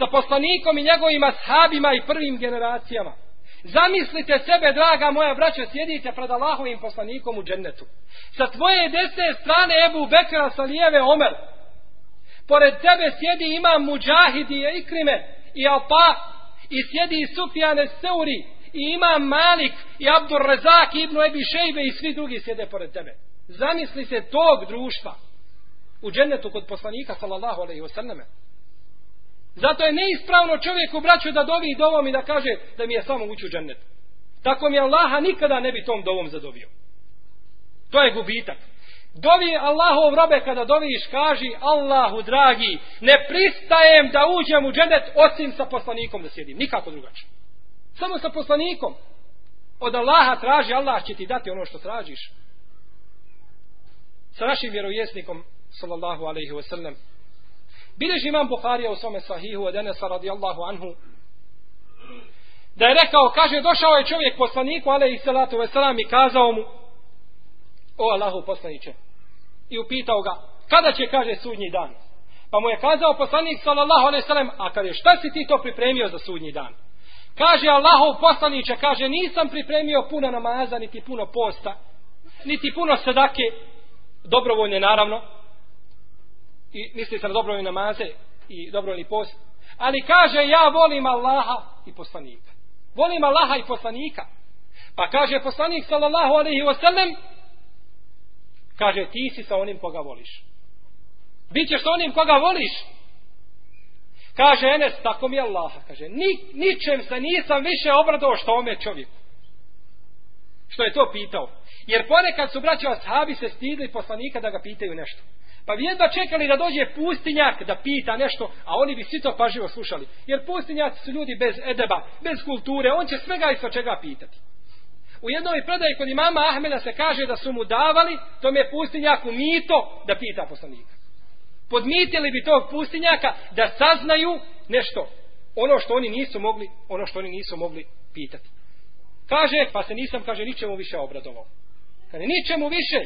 Sa poslanikom i njegovim ashabima i prvim generacijama. Zamislite sebe, draga moja braća, sjedite pred Allahovim poslanikom u džennetu. Sa tvoje desne strane Ebu Bekra, sa lijeve Omer. Pored tebe sjedi imam Mujahidi i Ikrime i Alpa i sjedi Sufjane Seuri i imam Malik i Abdur Rezak i Ibnu Ebi Šejbe i svi drugi sjede pored tebe. Zamisli se tog društva u džennetu kod poslanika sallallahu alaihi wasallam. Zato je neispravno čovjeku braću da dovi dovom i da kaže da mi je samo ući u džennet. Tako mi Allaha nikada ne bi tom dovom zadovio. To je gubitak. Dovi Allahov robe kada doviš kaži Allahu dragi ne pristajem da uđem u džennet osim sa poslanikom da sjedim. Nikako drugačije. Samo sa poslanikom. Od Allaha traži, Allah će ti dati ono što tražiš. Sa našim vjerovjesnikom, sallallahu alaihi wasallam, bileži imam Buharija u svome sahihu od Enesa radijallahu anhu, da je rekao, kaže, došao je čovjek poslaniku, alaihi salatu veselam, i kazao mu, o Allahu poslaniće, i upitao ga, kada će, kaže, sudnji dan? Pa mu je kazao poslanik, sallallahu alaihi wa sallam, a kaže, šta si ti to pripremio za sudnji dan? Kaže Allahov poslaniće, kaže nisam pripremio puno namaza, niti puno posta, niti puno sadake, dobrovoljne naravno, i misli se na dobrovoljne namaze i dobrovoljni post, ali kaže ja volim Allaha i poslanika. Volim Allaha i poslanika. Pa kaže poslanik sallallahu alaihi wa sallam, kaže ti si sa onim koga voliš. Bićeš sa onim koga voliš, Kaže Enes, tako mi je Allah. Kaže, ni, ničem se nisam više obradao što ome čovjeku. Što je to pitao. Jer ponekad su braći ashabi se stidili poslanika da ga pitaju nešto. Pa bi jedva čekali da dođe pustinjak da pita nešto, a oni bi svi to paživo slušali. Jer pustinjaci su ljudi bez edeba, bez kulture, on će svega i sva čega pitati. U jednoj predaji kod imama Ahmeda se kaže da su mu davali, to je pustinjaku mito da pita poslanika. Podmitili bi tog pustinjaka da saznaju nešto. Ono što oni nisu mogli ono što oni nisu mogli pitati. Kaže pa se nisam kaže ničemu više obradovao. Kaže ničemu više.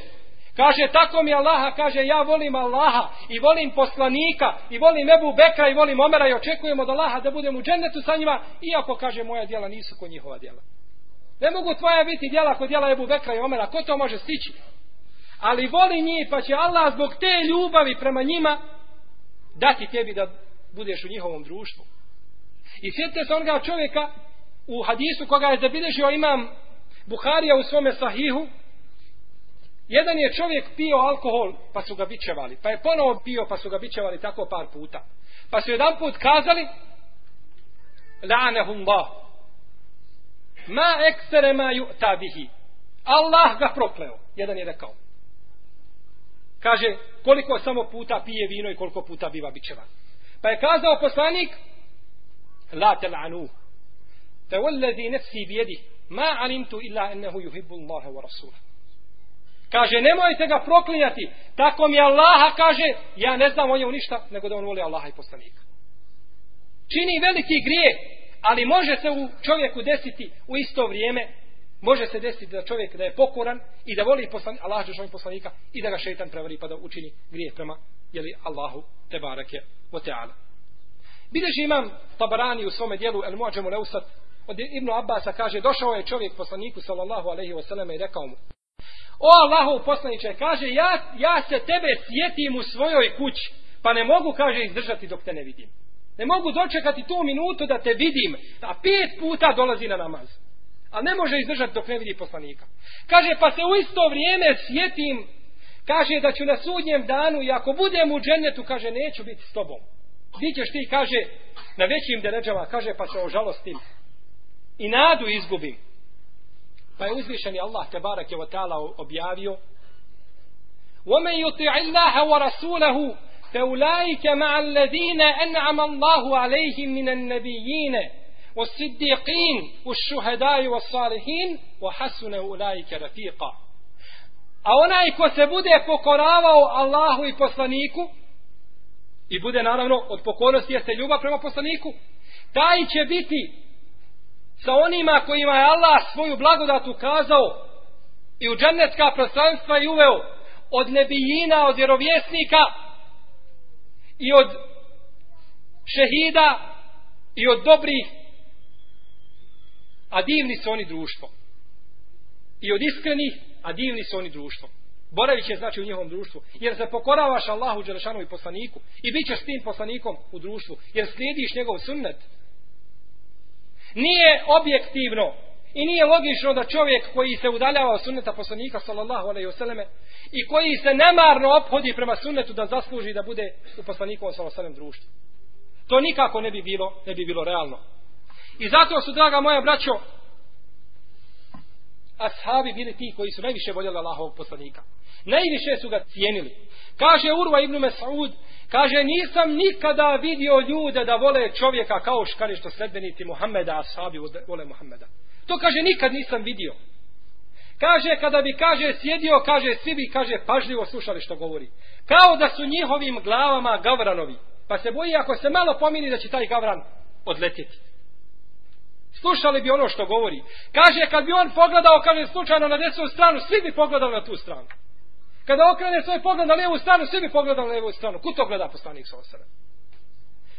Kaže, tako mi Allaha, kaže, ja volim Allaha i volim poslanika i volim Ebu Bekra i volim Omera i očekujem od Allaha da budem u džennetu sa njima, iako, kaže, moja djela nisu kod njihova djela. Ne mogu tvoja biti djela kod djela Ebu Bekra i Omera, ko to može stići? Ali voli njih, pa će Allah zbog te ljubavi prema njima dati tebi da budeš u njihovom društvu. I sjetite se onoga čovjeka u hadisu koga je zabilježio imam Buharija u svome sahihu, Jedan je čovjek pio alkohol, pa su ga bičevali. Pa je ponovo pio, pa su ga bičevali tako par puta. Pa su jedan put kazali, La'anehum Allah. Ma eksere ma ju'ta bihi. Allah ga prokleo. Jedan je rekao. Kaže, koliko samo puta pije vino i koliko puta biva bičevan. Pa je kazao poslanik, La te la'anu. Te wallazi nefsi bijedi. Ma alimtu illa ennehu yuhibbu Allahe wa rasulahu. Kaže, nemojte ga proklinjati. Tako mi Allaha kaže, ja ne znam o njemu ništa, nego da on voli Allaha i poslanika. Čini veliki grije, ali može se u čovjeku desiti u isto vrijeme, može se desiti da čovjek da je pokoran i da voli poslani, Allah je poslanika i da ga šeitan prevari pa da učini grije prema jeli, Allahu te barake o teala. Bileži imam Tabarani u svome dijelu El Muadžemu Leusat od Ibnu Abbasa kaže došao je čovjek poslaniku sallallahu alaihi wasallam i rekao mu O Allahov poslaniče, kaže, ja, ja se tebe sjetim u svojoj kući, pa ne mogu, kaže, izdržati dok te ne vidim. Ne mogu dočekati tu minutu da te vidim, a pet puta dolazi na namaz. A ne može izdržati dok ne vidi poslanika. Kaže, pa se u isto vrijeme sjetim, kaže, da ću na sudnjem danu, i ako budem u džennetu, kaže, neću biti s tobom. Bićeš ti, kaže, na većim deređama, kaže, pa se ožalostim. I nadu izgubim Pa je uzvišeni Allah tebarak je ta'ala objavio وَمَنْ يُطِعِ اللَّهَ وَرَسُولَهُ فَأُولَٰئِكَ مَعَ الَّذِينَ أَنْعَمَ اللَّهُ عَلَيْهِمْ مِنَ النَّبِيِّينَ وَالصِّدِّقِينَ وَالشُّهَدَاءِ وَالصَّالِحِينَ وَحَسُنَ أُولَٰئِكَ رَفِيقًا A onaj ko se bude pokoravao Allahu i poslaniku i bude naravno od pokornosti jeste ljubav prema poslaniku, taj će biti sa onima kojima je Allah svoju blagodat ukazao i u džennetska prostranstva i uveo od nebijina, od vjerovjesnika i od šehida i od dobrih a divni su oni društvo i od iskrenih a divni su oni društvo boravit će znači u njihovom društvu. Jer se pokoravaš Allahu Đelešanu i poslaniku i bit ćeš s tim poslanikom u društvu. Jer slijediš njegov sunnet nije objektivno i nije logično da čovjek koji se udaljava od sunneta poslanika sallallahu alejhi ve selleme i koji se nemarno ophodi prema sunnetu da zasluži da bude u poslanikovom sallallahu alaihi društvu. To nikako ne bi bilo, ne bi bilo realno. I zato su, draga moja braćo, ashabi bili ti koji su najviše voljeli Allahovog poslanika. Najviše su ga cijenili. Kaže Urva ibn Mas'ud, Kaže, nisam nikada vidio ljude da vole čovjeka kao škari što sredbenici Muhammeda, ashabi vole Muhammeda. To kaže, nikad nisam vidio. Kaže, kada bi, kaže, sjedio, kaže, svi bi, kaže, pažljivo slušali što govori. Kao da su njihovim glavama gavranovi. Pa se boji, ako se malo pomini, da će taj gavran odletjeti. Slušali bi ono što govori. Kaže, kad bi on pogledao, kaže, slučajno na desnu stranu, svi bi pogledali na tu stranu. Kada okrene svoj pogled na lijevu stranu, svi bi pogledali na lijevu stranu. Ko to gleda poslanik sa osrem?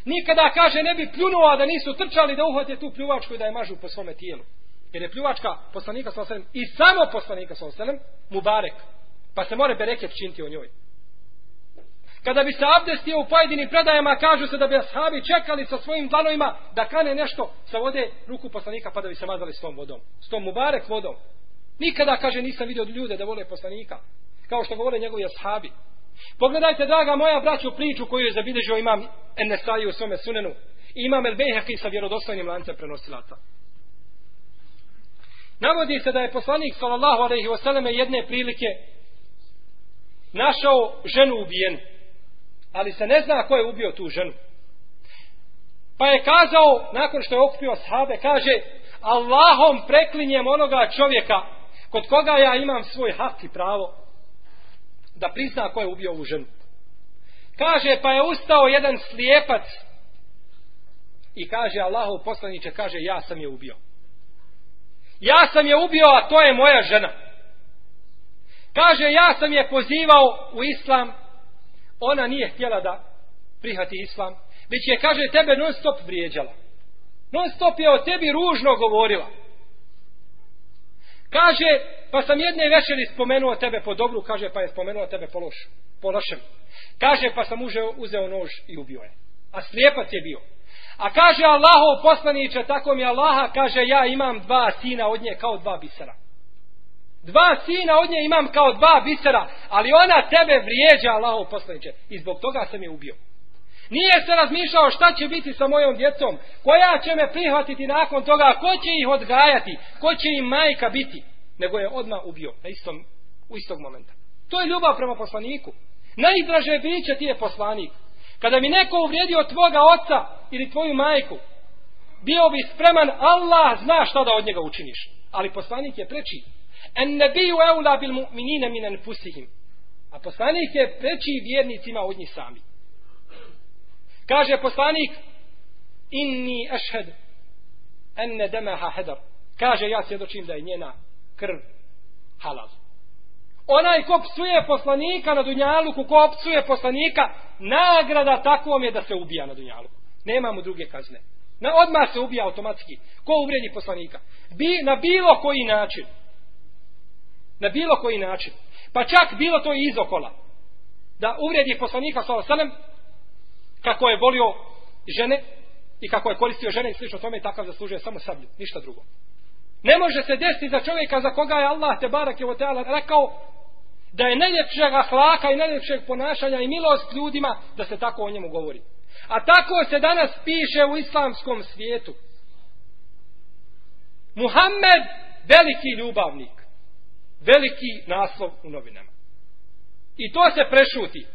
Nikada kaže ne bi pljunuo da nisu trčali da uhvate tu pljuvačku i da je mažu po svome tijelu. Jer je pljuvačka poslanika sa osrem i samo poslanika sa osrem Mubarek. Pa se more bereket činti o njoj. Kada bi se abdestio u pojedinim predajama, kažu se da bi ashabi čekali sa svojim dlanovima da kane nešto sa vode ruku poslanika pa da bi se mazali s tom vodom. S tom mubarek vodom. Nikada, kaže, nisam vidio ljude da vole poslanika kao što govore njegovi ashabi. Pogledajte, draga moja braću, priču koju je zabilježio imam Enesai u svome sunenu. I imam El Bejheki sa vjerodostojnim lancem prenosilaca. Navodi se da je poslanik sallallahu alaihi wasallam jedne prilike našao ženu ubijenu. Ali se ne zna ko je ubio tu ženu. Pa je kazao, nakon što je okupio sahabe, kaže Allahom preklinjem onoga čovjeka kod koga ja imam svoj hak i pravo da prizna ko je ubio ovu ženu. Kaže, pa je ustao jedan slijepac i kaže, Allahov poslaniče, kaže, ja sam je ubio. Ja sam je ubio, a to je moja žena. Kaže, ja sam je pozivao u islam, ona nije htjela da prihvati islam, već je, kaže, tebe non stop vrijeđala. Non stop je o tebi ružno govorila. Kaže, pa sam jedne večeri spomenuo tebe po dobru, kaže, pa je spomenuo tebe po, lošu, po lošem. Kaže, pa sam uzeo, uzeo nož i ubio je. A slijepac je bio. A kaže Allahov poslaniče, tako mi Allaha, kaže, ja imam dva sina od nje kao dva bisera. Dva sina od nje imam kao dva bisera, ali ona tebe vrijeđa Allahov poslaniče. I zbog toga sam je ubio. Nije se razmišljao šta će biti sa mojom djecom, koja će me prihvatiti nakon toga, ko će ih odgajati, ko će im majka biti, nego je odmah ubio na istom, u istog momenta. To je ljubav prema poslaniku. Najdraže biće ti je poslanik. Kada mi neko uvrijedio tvoga oca ili tvoju majku, bio bi spreman, Allah zna šta da od njega učiniš. Ali poslanik je preči. En ne biju eula bil mu'minine minen pusihim. A poslanik je preči vjernicima od njih sami. Kaže poslanik, inni ešhed enne demeha hedar. Kaže, ja svjedočim da je njena krv halal. Onaj ko psuje poslanika na Dunjaluku, ko psuje poslanika, nagrada takvom je da se ubija na Dunjaluku. Nema mu druge kazne. Na odmah se ubija automatski. Ko uvredi poslanika? Bi, na bilo koji način. Na bilo koji način. Pa čak bilo to i izokola. Da uvredi poslanika sa kako je volio žene i kako je koristio žene i slično tome, takav zaslužuje samo sablju, ništa drugo. Ne može se desiti za čovjeka za koga je Allah te barak je rekao da je najljepšeg ahlaka i najljepšeg ponašanja i milost ljudima da se tako o njemu govori. A tako se danas piše u islamskom svijetu. Muhammed, veliki ljubavnik. Veliki naslov u novinama. I to se prešuti.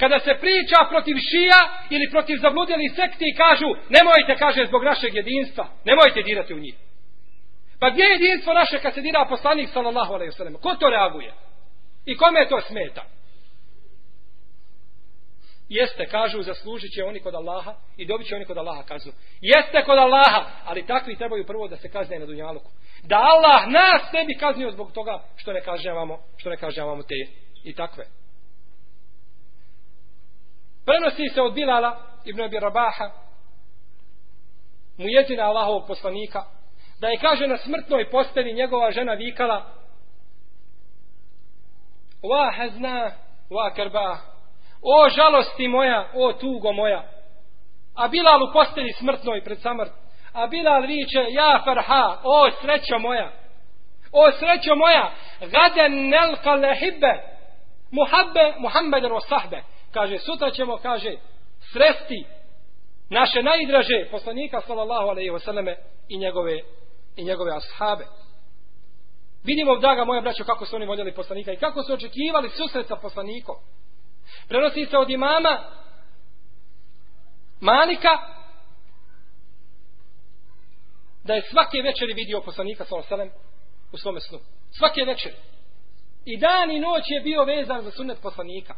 Kada se priča protiv šija ili protiv zabludjeli sekti i kažu nemojte, kaže, zbog našeg jedinstva. Nemojte dirati u njih. Pa gdje je jedinstvo naše kad se dira poslanik sallallahu alaihi sallam? Ko to reaguje? I kome to smeta? Jeste, kažu, zaslužit će oni kod Allaha i dobit će oni kod Allaha kaznu. Jeste kod Allaha, ali takvi trebaju prvo da se kazne na dunjaluku. Da Allah nas ne bi kaznio zbog toga što ne kažnjavamo, što ne kažnjavamo te i takve. Prenosi se od Bilala ibn Abi Rabaha, mujezina Allahovog poslanika, da je kaže na smrtnoj posteli njegova žena vikala Wa hazna, wa karba. O žalosti moja, o tugo moja. A Bilal u posteli smrtnoj pred samrt. A Bilal viče, ja farha, o srećo moja. O srećo moja, gaden nelka lehibbe, muhabbe, muhammeden o sahbe kaže, sutra ćemo, kaže, sresti naše najdraže poslanika, sallallahu alejhi ve selleme i njegove, i njegove ashabe. Vidimo, draga moja braćo, kako su oni voljeli poslanika i kako su očekivali susret sa poslanikom. Prenosi se od imama Malika da je svake večeri vidio poslanika sallallahu alaihi u svome snu. Svake večeri. I dan i noć je bio vezan za sunnet poslanika.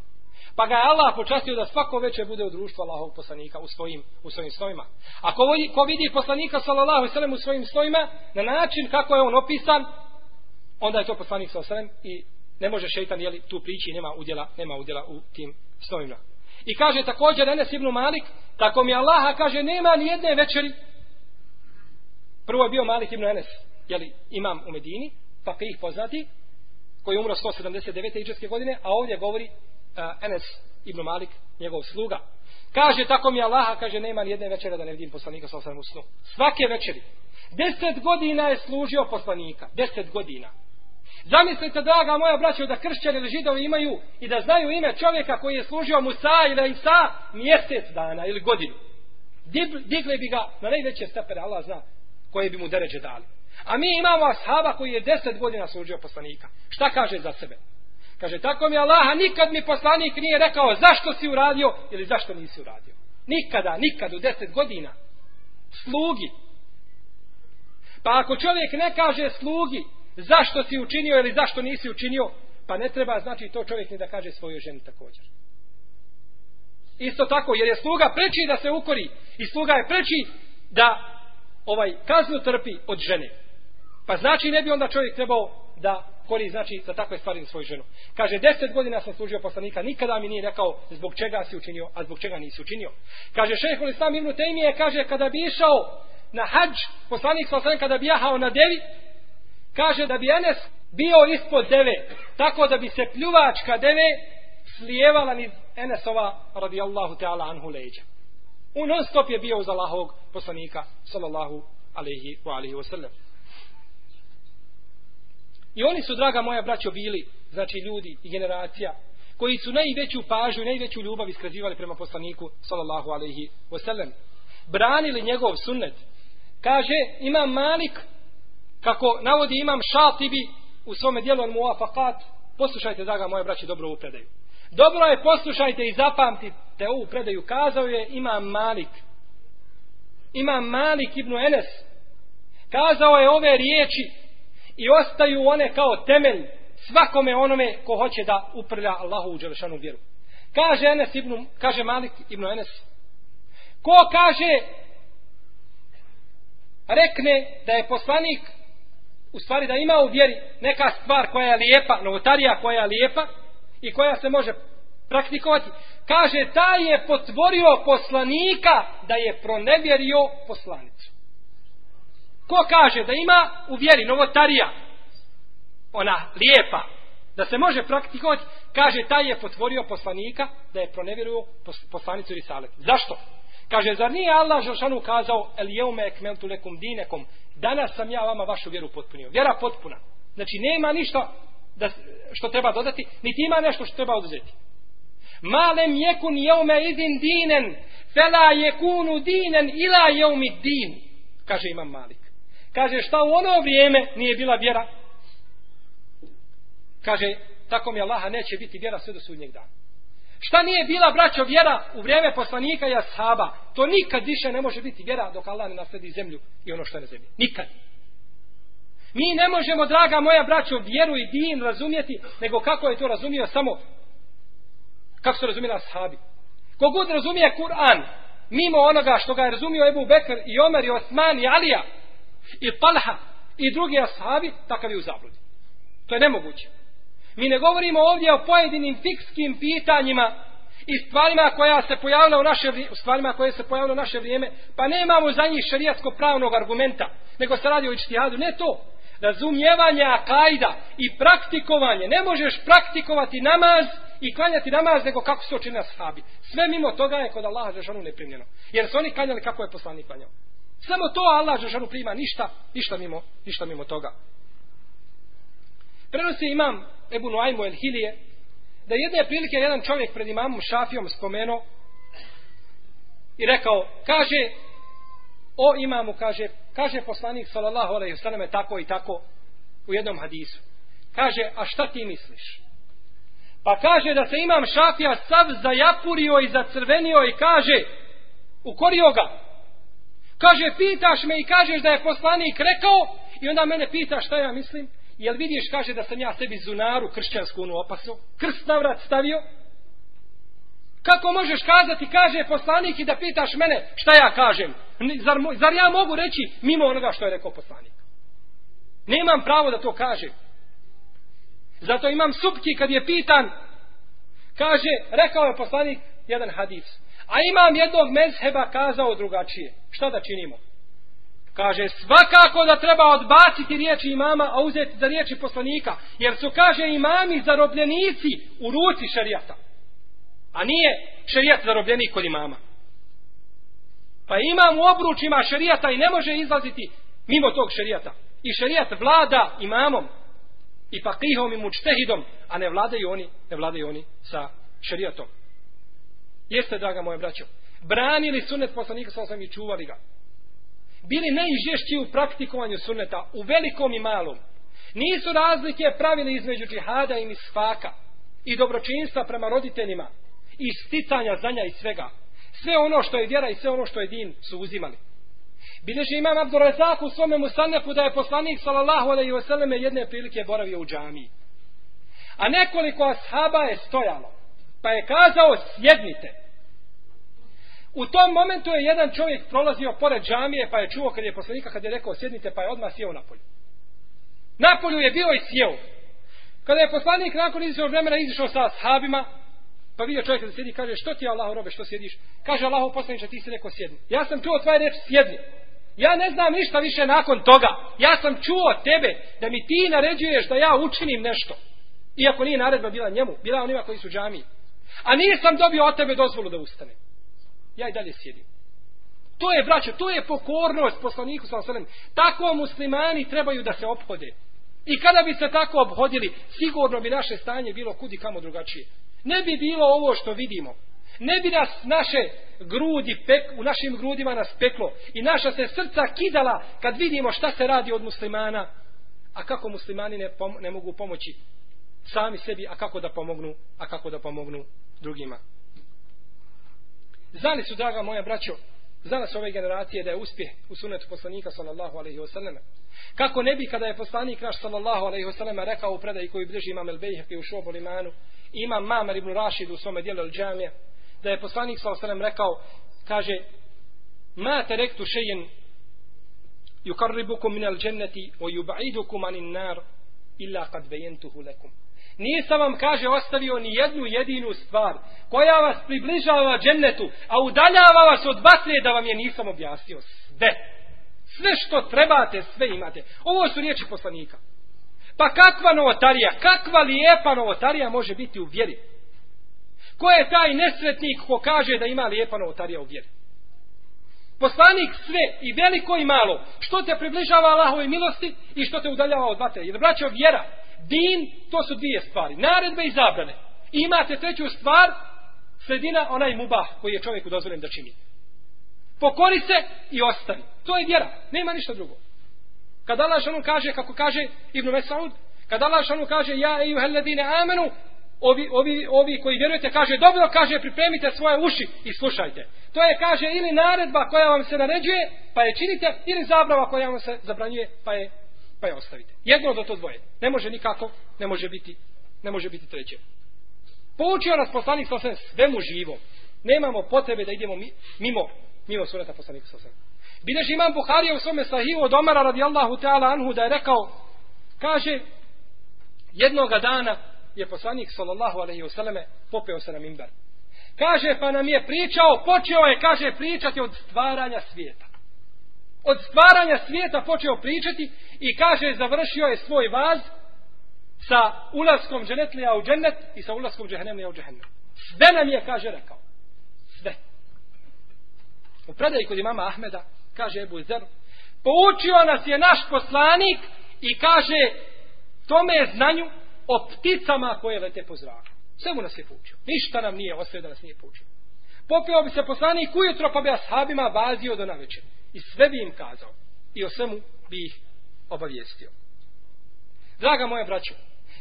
Pa ga je Allah počastio da svako veće bude u društvu Allahovog poslanika u svojim, u svojim stojima. A ko, vidi, ko vidi poslanika sallallahu sallam u svojim stojima na način kako je on opisan, onda je to poslanik sallallahu sallam i ne može šeitan jeli, tu prići nema udjela, nema udjela u tim stojima. I kaže također Enes ibn Malik, tako mi Allaha kaže nema ni jedne večeri. Prvo je bio Malik ibn Enes, jeli, imam u Medini, pa poznati, koji je umro 179. iđeske godine, a ovdje govori Enes ibn Malik, njegov sluga. Kaže, tako mi Allaha, kaže, nema ni jedne večere da ne vidim poslanika sa osam snu. Svake večeri. Deset godina je služio poslanika. Deset godina. Zamislite, draga moja braćo, da kršćani ili židovi imaju i da znaju ime čovjeka koji je služio Musa ili Isa mjesec dana ili godinu. Digli bi ga na najveće stepere, Allah zna, koje bi mu deređe dali. A mi imamo ashaba koji je deset godina služio poslanika. Šta kaže za sebe? Kaže, tako mi Allaha, nikad mi poslanik nije rekao zašto si uradio ili zašto nisi uradio. Nikada, nikad u deset godina. Slugi. Pa ako čovjek ne kaže slugi zašto si učinio ili zašto nisi učinio, pa ne treba znači to čovjek ni da kaže svojoj ženi također. Isto tako, jer je sluga preči da se ukori i sluga je preči da ovaj kaznu trpi od žene. Pa znači ne bi onda čovjek trebao da kori znači za takve stvari za svoju ženu. Kaže, deset godina sam služio poslanika, nikada mi nije rekao zbog čega si učinio, a zbog čega nisi učinio. Kaže, šehol Islam Ibn Tejmije, kaže, kada bi išao na hađ, poslanik sa kada bi jahao na devi, kaže da bi Enes bio ispod deve, tako da bi se pljuvačka deve slijevala niz Enesova radijallahu ta'ala anhu leđa. U non stop je bio uz Allahovog poslanika sallallahu alaihi wa alaihi wa sallam. I oni su, draga moja braćo, bili, znači ljudi i generacija, koji su najveću pažnju i najveću ljubav iskazivali prema poslaniku, sallallahu alaihi wasallam. Branili njegov sunnet. Kaže, imam Malik, kako navodi imam Šatibi u svome dijelu on muafakat, poslušajte, draga moja braće, dobro upredaju. Dobro je, poslušajte i zapamtite ovu predaju. Kazao je imam Malik. Imam Malik ibn Enes. Kazao je ove riječi i ostaju one kao temelj svakome onome ko hoće da uprlja Allahu u Đelešanu vjeru. Kaže Enes ibn, kaže Malik ibn Enes, ko kaže, rekne da je poslanik, u stvari da ima u vjeri neka stvar koja je lijepa, novotarija koja je lijepa i koja se može praktikovati, kaže, taj je potvorio poslanika da je pronevjerio poslanicu. Ko kaže da ima u vjeri novotarija, ona lijepa, da se može praktikovati, kaže taj je potvorio poslanika da je pronevjeruo poslanicu Risalet. Zašto? Kaže, zar nije Allah Žešanu kazao, el jeume ekmeltu lekum dinekom, danas sam ja vama vašu vjeru potpunio. Vjera potpuna. Znači, nema ništa da, što treba dodati, niti ima nešto što treba oduzeti. Malem jekun jeume izin dinen, fela jekunu dinen ila jeumi din, kaže imam Malik. Kaže, šta u ono vrijeme nije bila vjera? Kaže, tako mi Allaha neće biti vjera sve do sudnjeg dana. Šta nije bila, braćo, vjera u vrijeme poslanika i ashaba? To nikad više ne može biti vjera dok Allah ne nasledi zemlju i ono što je na zemlji. Nikad. Mi ne možemo, draga moja braćo, vjeru i din razumjeti, nego kako je to razumio samo kako su razumjeli ashabi. Kogod razumije Kur'an, mimo onoga što ga je razumio Ebu Bekr i Omer i Osman i Alija, i Talha i drugi ashabi, takav je u zabludi. To je nemoguće. Mi ne govorimo ovdje o pojedinim fikskim pitanjima i stvarima koja se pojavila u naše vrijeme, stvarima koje se pojavilo u naše vrijeme, pa nemamo za njih šerijatsko pravnog argumenta, nego se radi o ičtihadu, Ne to. Razumijevanje akajda i praktikovanje. Ne možeš praktikovati namaz i klanjati namaz nego kako se očine ashabi. Sve mimo toga je kod Allaha žešanu neprimljeno. Jer su oni klanjali kako je poslanik klanjao. Samo to Allah Žešanu prima ništa, ništa mimo, ništa mimo toga. Prenosi imam Ebu Nuajmu El Hilije, da jedne prilike jedan čovjek pred imamom Šafijom spomenuo i rekao, kaže, o imamu, kaže, kaže poslanik sallallahu alaihi sallam tako i tako u jednom hadisu. Kaže, a šta ti misliš? Pa kaže da se imam Šafija sav zajapurio i zacrvenio i kaže, ukorio ga, Kaže, pitaš me i kažeš da je poslanik rekao i onda mene pitaš šta ja mislim. Jel vidiš, kaže da sam ja sebi zunaru kršćansku onu opasu, krst na vrat stavio? Kako možeš kazati, kaže poslanik i da pitaš mene šta ja kažem? Zar, zar ja mogu reći mimo onoga što je rekao poslanik? Nemam pravo da to kažem. Zato imam supki kad je pitan, kaže, rekao je poslanik jedan hadis. A imam jednog mezheba kazao drugačije. Šta da činimo? Kaže, svakako da treba odbaciti riječi imama, a uzeti za riječi poslanika. Jer su, kaže, imami zarobljenici u ruci šarijata. A nije šarijat zarobljenik kod imama. Pa imam u obručima šarijata i ne može izlaziti mimo tog šarijata. I šarijat vlada imamom i pakihom i mučtehidom, a ne vladaju oni, ne vladaju oni sa šarijatom. Jeste, draga moja braćo. Branili sunnet poslanika sa osam i čuvali ga. Bili najžešći u praktikovanju sunneta, u velikom i malom. Nisu razlike pravili između džihada i misfaka i dobročinstva prema roditeljima i sticanja znanja i svega. Sve ono što je vjera i sve ono što je din su uzimali. Bileži imam Abdurazak u svome musanefu da je poslanik sallallahu alaihi wasallam jedne prilike boravio u džamiji. A nekoliko ashaba je stojalo pa je kazao sjednite. U tom momentu je jedan čovjek prolazio pored džamije pa je čuo kad je poslanika kad je rekao sjednite pa je odmah sjeo na polju. Na polju je bio i sjeo. Kada je poslanik nakon izvršenog vremena izišao sa sahabima, pa vidio čovjek da sjedi, kaže, što ti Allaho robe, što sjediš? Kaže Allaho poslaniče, ti si neko sjedni. Ja sam čuo tvoje reč, sjedni. Ja ne znam ništa više nakon toga. Ja sam čuo tebe da mi ti naređuješ da ja učinim nešto. Iako nije naredba bila njemu, bila onima koji su džamiji. A nisam dobio od tebe dozvolu da ustane. Ja i dalje sjedim. To je, braćo, to je pokornost poslaniku sa osalem. Tako muslimani trebaju da se ophode. I kada bi se tako obhodili, sigurno bi naše stanje bilo kudi kamo drugačije. Ne bi bilo ovo što vidimo. Ne bi nas naše grudi, pek, u našim grudima nas peklo. I naša se srca kidala kad vidimo šta se radi od muslimana. A kako muslimani ne, pom ne mogu pomoći sami sebi, a kako da pomognu, a kako da pomognu drugima. Znali su, draga moja braćo, za nas ove generacije da je uspjeh u sunetu poslanika sallallahu alaihi wasallam. Kako ne bi kada je poslanik naš sallallahu alaihi wasallam rekao u predaj koji bliži imam el bejhek u šobu limanu, imam mamar ibn Rašid u svome dijelu el džamija, da je poslanik sallallahu alaihi wasallam rekao, kaže, ma terektu šejen yukarribukum min al dženneti o yubaidukum anin nar illa kad bejentuhu lekum. Nisam vam, kaže, ostavio ni jednu jedinu stvar koja vas približava džennetu, a udaljava vas od vatre da vam je nisam objasnio. Sve. Sve što trebate, sve imate. Ovo su riječi poslanika. Pa kakva novotarija, kakva lijepa novotarija može biti u vjeri? Ko je taj nesretnik ko kaže da ima lijepa novotarija u vjeri? Poslanik sve, i veliko i malo, što te približava Allahove milosti i što te udaljava od vatre. Jer braćo, vjera, din, to su dvije stvari. Naredbe i zabrane. I imate treću stvar, sredina, onaj mubah koji je čovjeku dozvoljen da čini. Pokori se i ostani. To je vjera. Nema ništa drugo. Kada Allah šanu kaže, kako kaže Ibn Mesaud, kada Allah šanu kaže, ja i uhelledine amenu, ovi, ovi, ovi koji vjerujete, kaže, dobro, kaže, pripremite svoje uši i slušajte. To je, kaže, ili naredba koja vam se naređuje, pa je činite, ili zabrava koja vam se zabranjuje, pa je pa je ostavite. Jedno od to dvoje. Ne može nikako, ne može biti, ne može biti treće. Poučio nas poslanik sa svemu živo. Nemamo potrebe da idemo mimo, mimo suneta poslanika sa osvijem. Bileži imam Buharija u svome sahivu od Omara radijallahu ta'ala anhu da je rekao, kaže, jednoga dana je poslanik sallallahu alaihi vseleme popeo se na mimbar. Kaže, pa nam je pričao, počeo je, kaže, pričati od stvaranja svijeta od stvaranja svijeta počeo pričati i kaže završio je svoj vaz sa ulaskom dženetlija u džennet i sa ulaskom džehennemlija u džehennem. Sve nam je, kaže, rekao. Sve. U predaji kod imama Ahmeda, kaže Ebu Zer, poučio nas je naš poslanik i kaže tome znanju o pticama koje lete po zraku. Sve mu nas je poučio. Ništa nam nije ostavio da nas nije poučio. Popeo bi se poslanik ujutro pa bi ashabima vazio do navečer. I sve bi im kazao. I o svemu bi ih obavijestio. Draga moja braćo,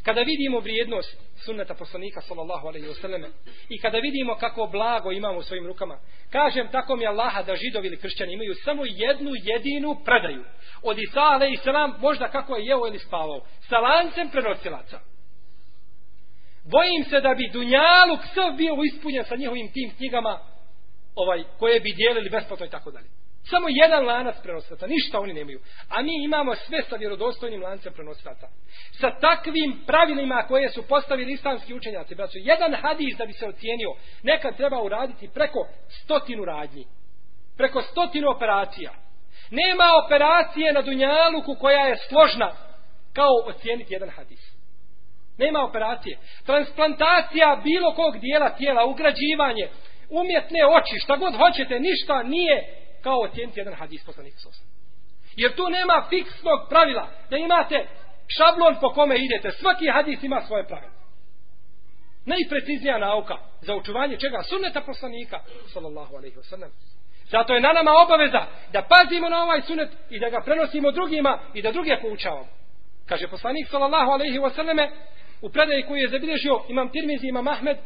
kada vidimo vrijednost sunneta poslanika sallallahu alejhi ve selleme i kada vidimo kako blago imamo u svojim rukama, kažem tako mi Allaha da židovi ili kršćani imaju samo jednu jedinu predaju. Od Isa alejhi selam možda kako je jeo ili spavao. Sa lancem prenosilaca. Bojim se da bi Dunjaluk sve bio ispunjen sa njihovim tim knjigama ovaj, koje bi dijelili besplatno i tako dalje. Samo jedan lanac prenosilaca, ništa oni nemaju. A mi imamo sve sa vjerodostojnim lancem prenosilaca. Sa takvim pravilima koje su postavili islamski učenjaci, braćo, jedan hadis da bi se ocijenio, nekad treba uraditi preko stotinu radnji. Preko stotinu operacija. Nema operacije na Dunjaluku koja je složna kao ocijeniti jedan hadis. Nema operacije. Transplantacija bilo kog dijela tijela, ugrađivanje, umjetne oči, šta god hoćete, ništa nije kao ocijeniti jedan hadis poslanika sosa. Jer tu nema fiksnog pravila da imate šablon po kome idete. Svaki hadis ima svoje pravilo. Najpreciznija nauka za učuvanje čega? Sunneta poslanika sallallahu alaihi wasallam. Zato je na nama obaveza da pazimo na ovaj sunet i da ga prenosimo drugima i da druge poučavamo. Kaže poslanik sallallahu alaihi selleme: u predaji koju je zabilježio imam Tirmizi, imam Ahmed,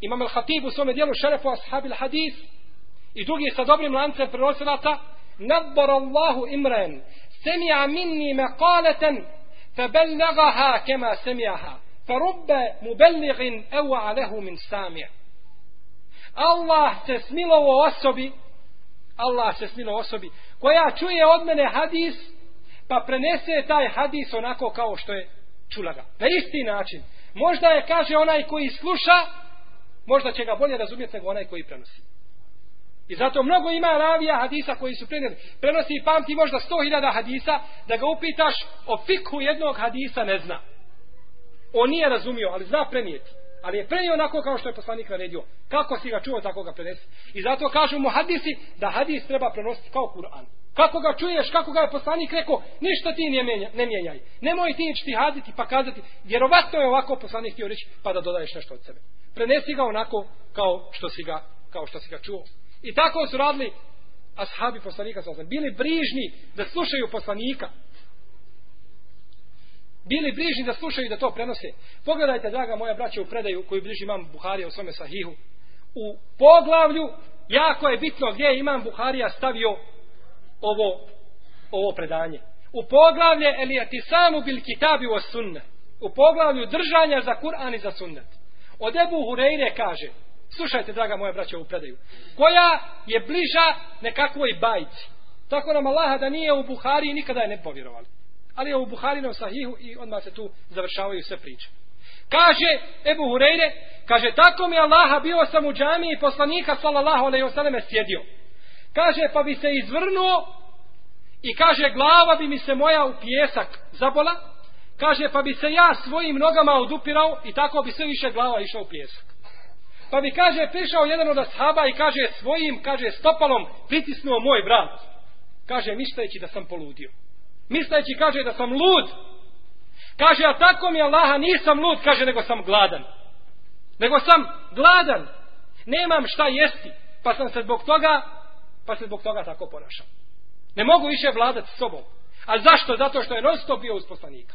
imam Al-Hatib u svome dijelu šerefu ashabi al-hadis, i drugi sa dobrim lancem prenosilaca nadbar Allahu imran sami'a minni maqalatan faballaghaha kama sami'aha farubba muballighin aw'a alehu min sami' Allah se smilovo osobi Allah se smilovo osobi koja čuje od mene hadis pa prenese taj hadis onako kao što je čula ga. Na isti način. Možda je, kaže, onaj koji sluša, možda će ga bolje razumjeti nego onaj koji prenosi. I zato mnogo ima ravija hadisa koji su prenijeli. Prenosi i pamti možda sto hiljada hadisa, da ga upitaš o fikhu jednog hadisa ne zna. On nije razumio, ali zna prenijeti. Ali je prenio onako kao što je poslanik naredio. Kako si ga čuo, tako ga prenesi. I zato kažu mu hadisi da hadis treba prenositi kao Kur'an. Kako ga čuješ, kako ga je poslanik rekao, ništa ti ne, mijenja, ne mijenjaj. Nemoj ti ići haditi pa kazati, vjerovatno je ovako poslanik htio reći, pa da dodaješ nešto od sebe. Prenesi ga onako kao što si ga, kao što si ga čuo. I tako su radili ashabi poslanika sa Bili brižni da slušaju poslanika. Bili brižni da slušaju i da to prenose. Pogledajte, draga moja braća, u predaju koju bliži imam Buharija u svome sahihu. U poglavlju, jako je bitno gdje je imam Buharija stavio ovo, ovo predanje. U poglavlje Elijati samu bil kitabi o sunne. U poglavlju držanja za Kur'an i za sunnet. Od Ebu Hureyre kaže, Slušajte, draga moja braća, u predaju. Koja je bliža nekakvoj bajci. Tako nam Allaha da nije u Buhari nikada je ne povjerovali. Ali je u Buharinom sahihu i odmah se tu završavaju sve priče. Kaže Ebu Hureyre, kaže, tako mi Allaha bio sam u džami i poslanika sallallahu alaihi wasallam sjedio. Kaže, pa bi se izvrnuo i kaže, glava bi mi se moja u pjesak zabola. Kaže, pa bi se ja svojim nogama odupirao i tako bi sve više glava išao u pjesak. Pa bi kaže prišao jedan od ashaba i kaže svojim kaže stopalom pritisnuo moj vrat. Kaže misleći da sam poludio. Misleći kaže da sam lud. Kaže a tako mi Allaha nisam lud kaže nego sam gladan. Nego sam gladan. Nemam šta jesti. Pa sam se zbog toga pa se zbog toga tako ponašao. Ne mogu više vladati sobom. A zašto? Zato što je non stop bio uz poslanika.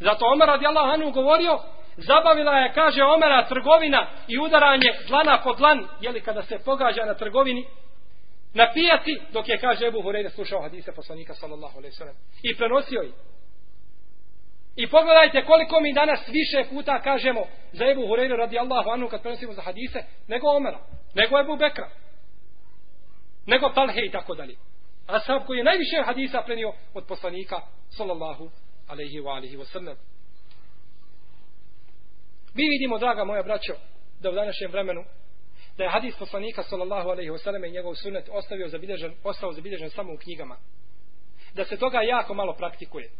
Zato Omer radi anhu Anu govorio zabavila je, kaže Omera, trgovina i udaranje dlana po dlan, jeli kada se pogađa na trgovini, na pijaci, dok je, kaže Ebu Hureyre, slušao hadise poslanika, sallallahu alaihi sallam, i prenosio ih. I pogledajte koliko mi danas više puta kažemo za Ebu Hureyre radi Allahu anu kad prenosimo za hadise, nego Omera, nego Ebu Bekra, nego Talhe i tako dalje. A koji je najviše hadisa prenio od poslanika, sallallahu alaihi wa alihi wa sallam. Mi vidimo, draga moja braćo, da u današnjem vremenu, da je hadis poslanika sallallahu alaihi wasallam i njegov sunet ostavio zabilježen, ostao zabilježen samo u knjigama. Da se toga jako malo praktikuje.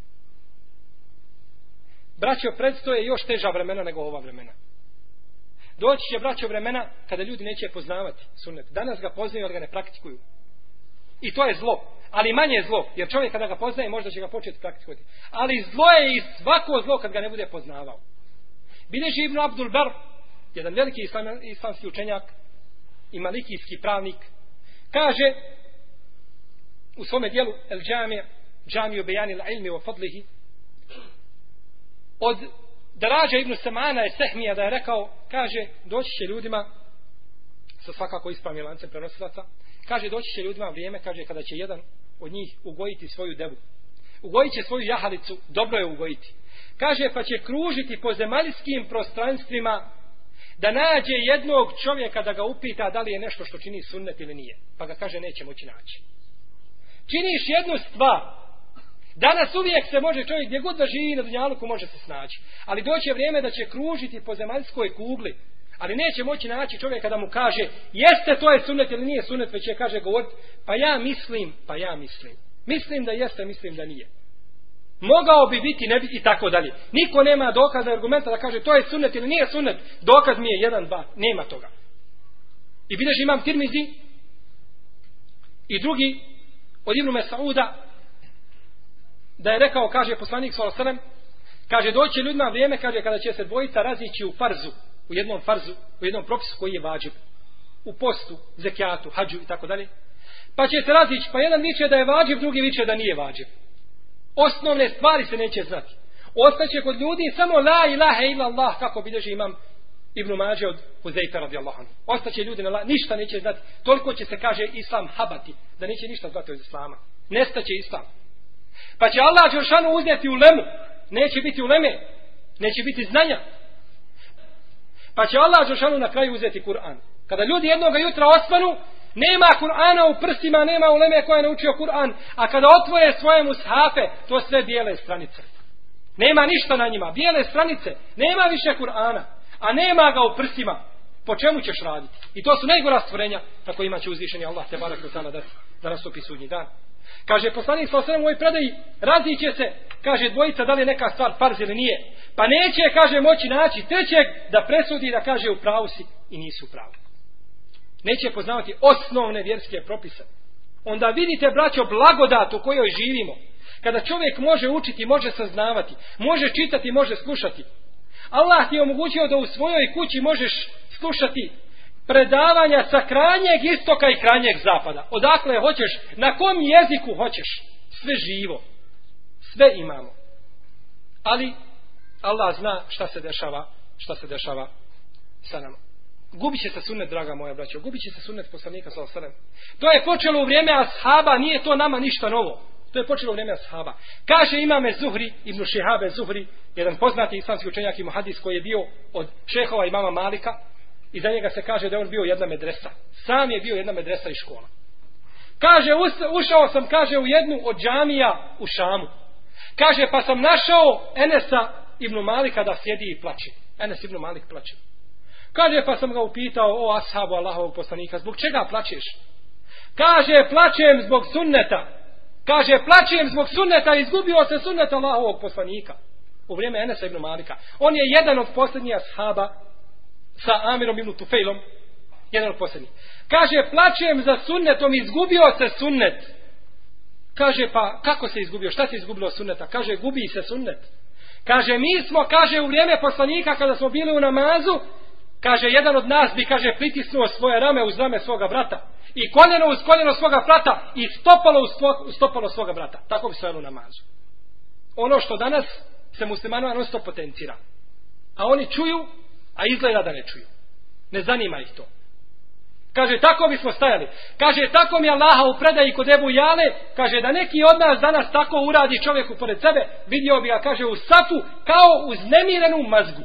Braćo, predstoje još teža vremena nego ova vremena. Doći će braćo vremena kada ljudi neće poznavati sunnet. Danas ga poznaju, ali ga ne praktikuju. I to je zlo. Ali manje je zlo. Jer čovjek kada ga poznaje, možda će ga početi praktikovati. Ali zlo je i svako zlo kad ga ne bude poznavao. Bileži Ibn Abdul Bar, jedan veliki islam, islamski učenjak i malikijski pravnik, kaže u svome dijelu El Džamije, Džamiju Bejanil ilmi wa fadlihi, od Darađa Ibn Samana je Sehmija da je rekao, kaže, doći će ljudima, sa svakako ispravnim lancem prenosilaca, kaže, doći će ljudima vrijeme, kaže, kada će jedan od njih ugojiti svoju devu. Ugojit će svoju jahalicu, dobro je ugojiti. Kaže pa će kružiti po zemaljskim prostranstvima da nađe jednog čovjeka da ga upita da li je nešto što čini sunnet ili nije. Pa ga kaže neće moći naći. Činiš jednu stvar. Danas uvijek se može čovjek gdje god da živi na dunjaluku može se snaći. Ali doće vrijeme da će kružiti po zemaljskoj kugli. Ali neće moći naći čovjeka da mu kaže jeste to je sunet ili nije sunet, već će kaže govoriti pa ja mislim, pa ja mislim. Mislim da jeste, mislim da nije. Mogao bi biti, ne bi i tako dalje. Niko nema dokaza, argumenta da kaže to je sunet ili nije sunet. Dokaz mi je jedan, dva. Nema toga. I vidiš imam tirmizi i drugi od Ibnu Mesauda da je rekao, kaže poslanik s.a.v. kaže doće ljudima vrijeme, kaže kada će se dvojica razići u farzu, u jednom farzu, u jednom propisu koji je vađib, U postu, zekijatu, hađu i tako dalje. Pa će se razići, pa jedan viče da je vađib, drugi viče da nije vađib. osnovne stvari se neće znati. Ostaće kod ljudi samo la ilaha illallah, kako bilježi imam Ibn Mađe od Huzeyfa radijallahu anhu. Ostaće ljudi na la, ništa neće znati. Toliko će se kaže islam habati, da neće ništa znati od islama. Nestaće islam. Pa će Allah Đelšanu uzeti u lemu. Neće biti u leme. Neće biti znanja. Pa će Allah Đelšanu na kraju uzeti Kur'an. Kada ljudi jednog jutra osvanu, Nema Kur'ana u prstima, nema uleme koja je naučio Kur'an. A kada otvore svoje mushafe, to sve bijele stranice. Nema ništa na njima. Bijele stranice. Nema više Kur'ana. A nema ga u prsima. Po čemu ćeš raditi? I to su najgora stvorenja na kojima će uzvišeni Allah te barak da dati da nastupi sudnji dan. Kaže poslanik sa osrem u ovoj predaji, raziće se, kaže dvojica da li je neka stvar farz ili nije. Pa neće, kaže, moći naći trećeg da presudi da kaže u pravu si i nisu u pravu. Neće poznavati osnovne vjerske propise. Onda vidite, braćo, blagodat u kojoj živimo. Kada čovjek može učiti, može saznavati, može čitati, može slušati. Allah ti je omogućio da u svojoj kući možeš slušati predavanja sa krajnjeg istoka i krajnjeg zapada. Odakle hoćeš, na kom jeziku hoćeš. Sve živo. Sve imamo. Ali Allah zna šta se dešava, šta se dešava sa nama. Gubit će se sunnet, draga moja braćo. Gubit će se sunnet poslanika sa osadem. To je počelo u vrijeme ashaba, nije to nama ništa novo. To je počelo u vrijeme ashaba. Kaže imame Zuhri, ibn Šihabe Zuhri, jedan poznati islamski učenjak i muhadis koji je bio od šehova imama Malika, i za njega se kaže da je on bio jedna medresa. Sam je bio jedna medresa i škola. Kaže, ušao sam, kaže, u jednu od džamija u Šamu. Kaže, pa sam našao Enesa ibn Malika da sjedi i plaće. Enes ibn Malik plaće. Kaže, pa sam ga upitao, o ashabu Allahovog poslanika, zbog čega plaćeš? Kaže, plaćem zbog sunneta. Kaže, plaćem zbog sunneta, izgubio se sunneta Allahovog poslanika. U vrijeme Enesa ibn Malika. On je jedan od posljednjih ashaba sa Amirom ibn Tufejlom, jedan od posljednjih. Kaže, plačem za sunnetom, izgubio se sunnet. Kaže, pa kako se izgubio? Šta se izgubilo sunneta? Kaže, gubi se sunnet. Kaže, mi smo, kaže, u vrijeme poslanika, kada smo bili u namazu, kaže, jedan od nas bi, kaže, pritisnuo svoje rame uz rame svoga brata. I koljeno uz koljeno svoga brata i stopalo uz stopalo svoga brata. Tako bi stojalo u namazu. Ono što danas se muslimanova non potencira. A oni čuju a izgleda da ne čuju. Ne zanima ih to. Kaže, tako bismo stajali. Kaže, tako mi Allaha u predaji kod Ebu Jale, kaže, da neki od nas danas tako uradi čovjeku pored sebe, vidio bi ga, kaže, u safu, kao uz nemirenu mazgu.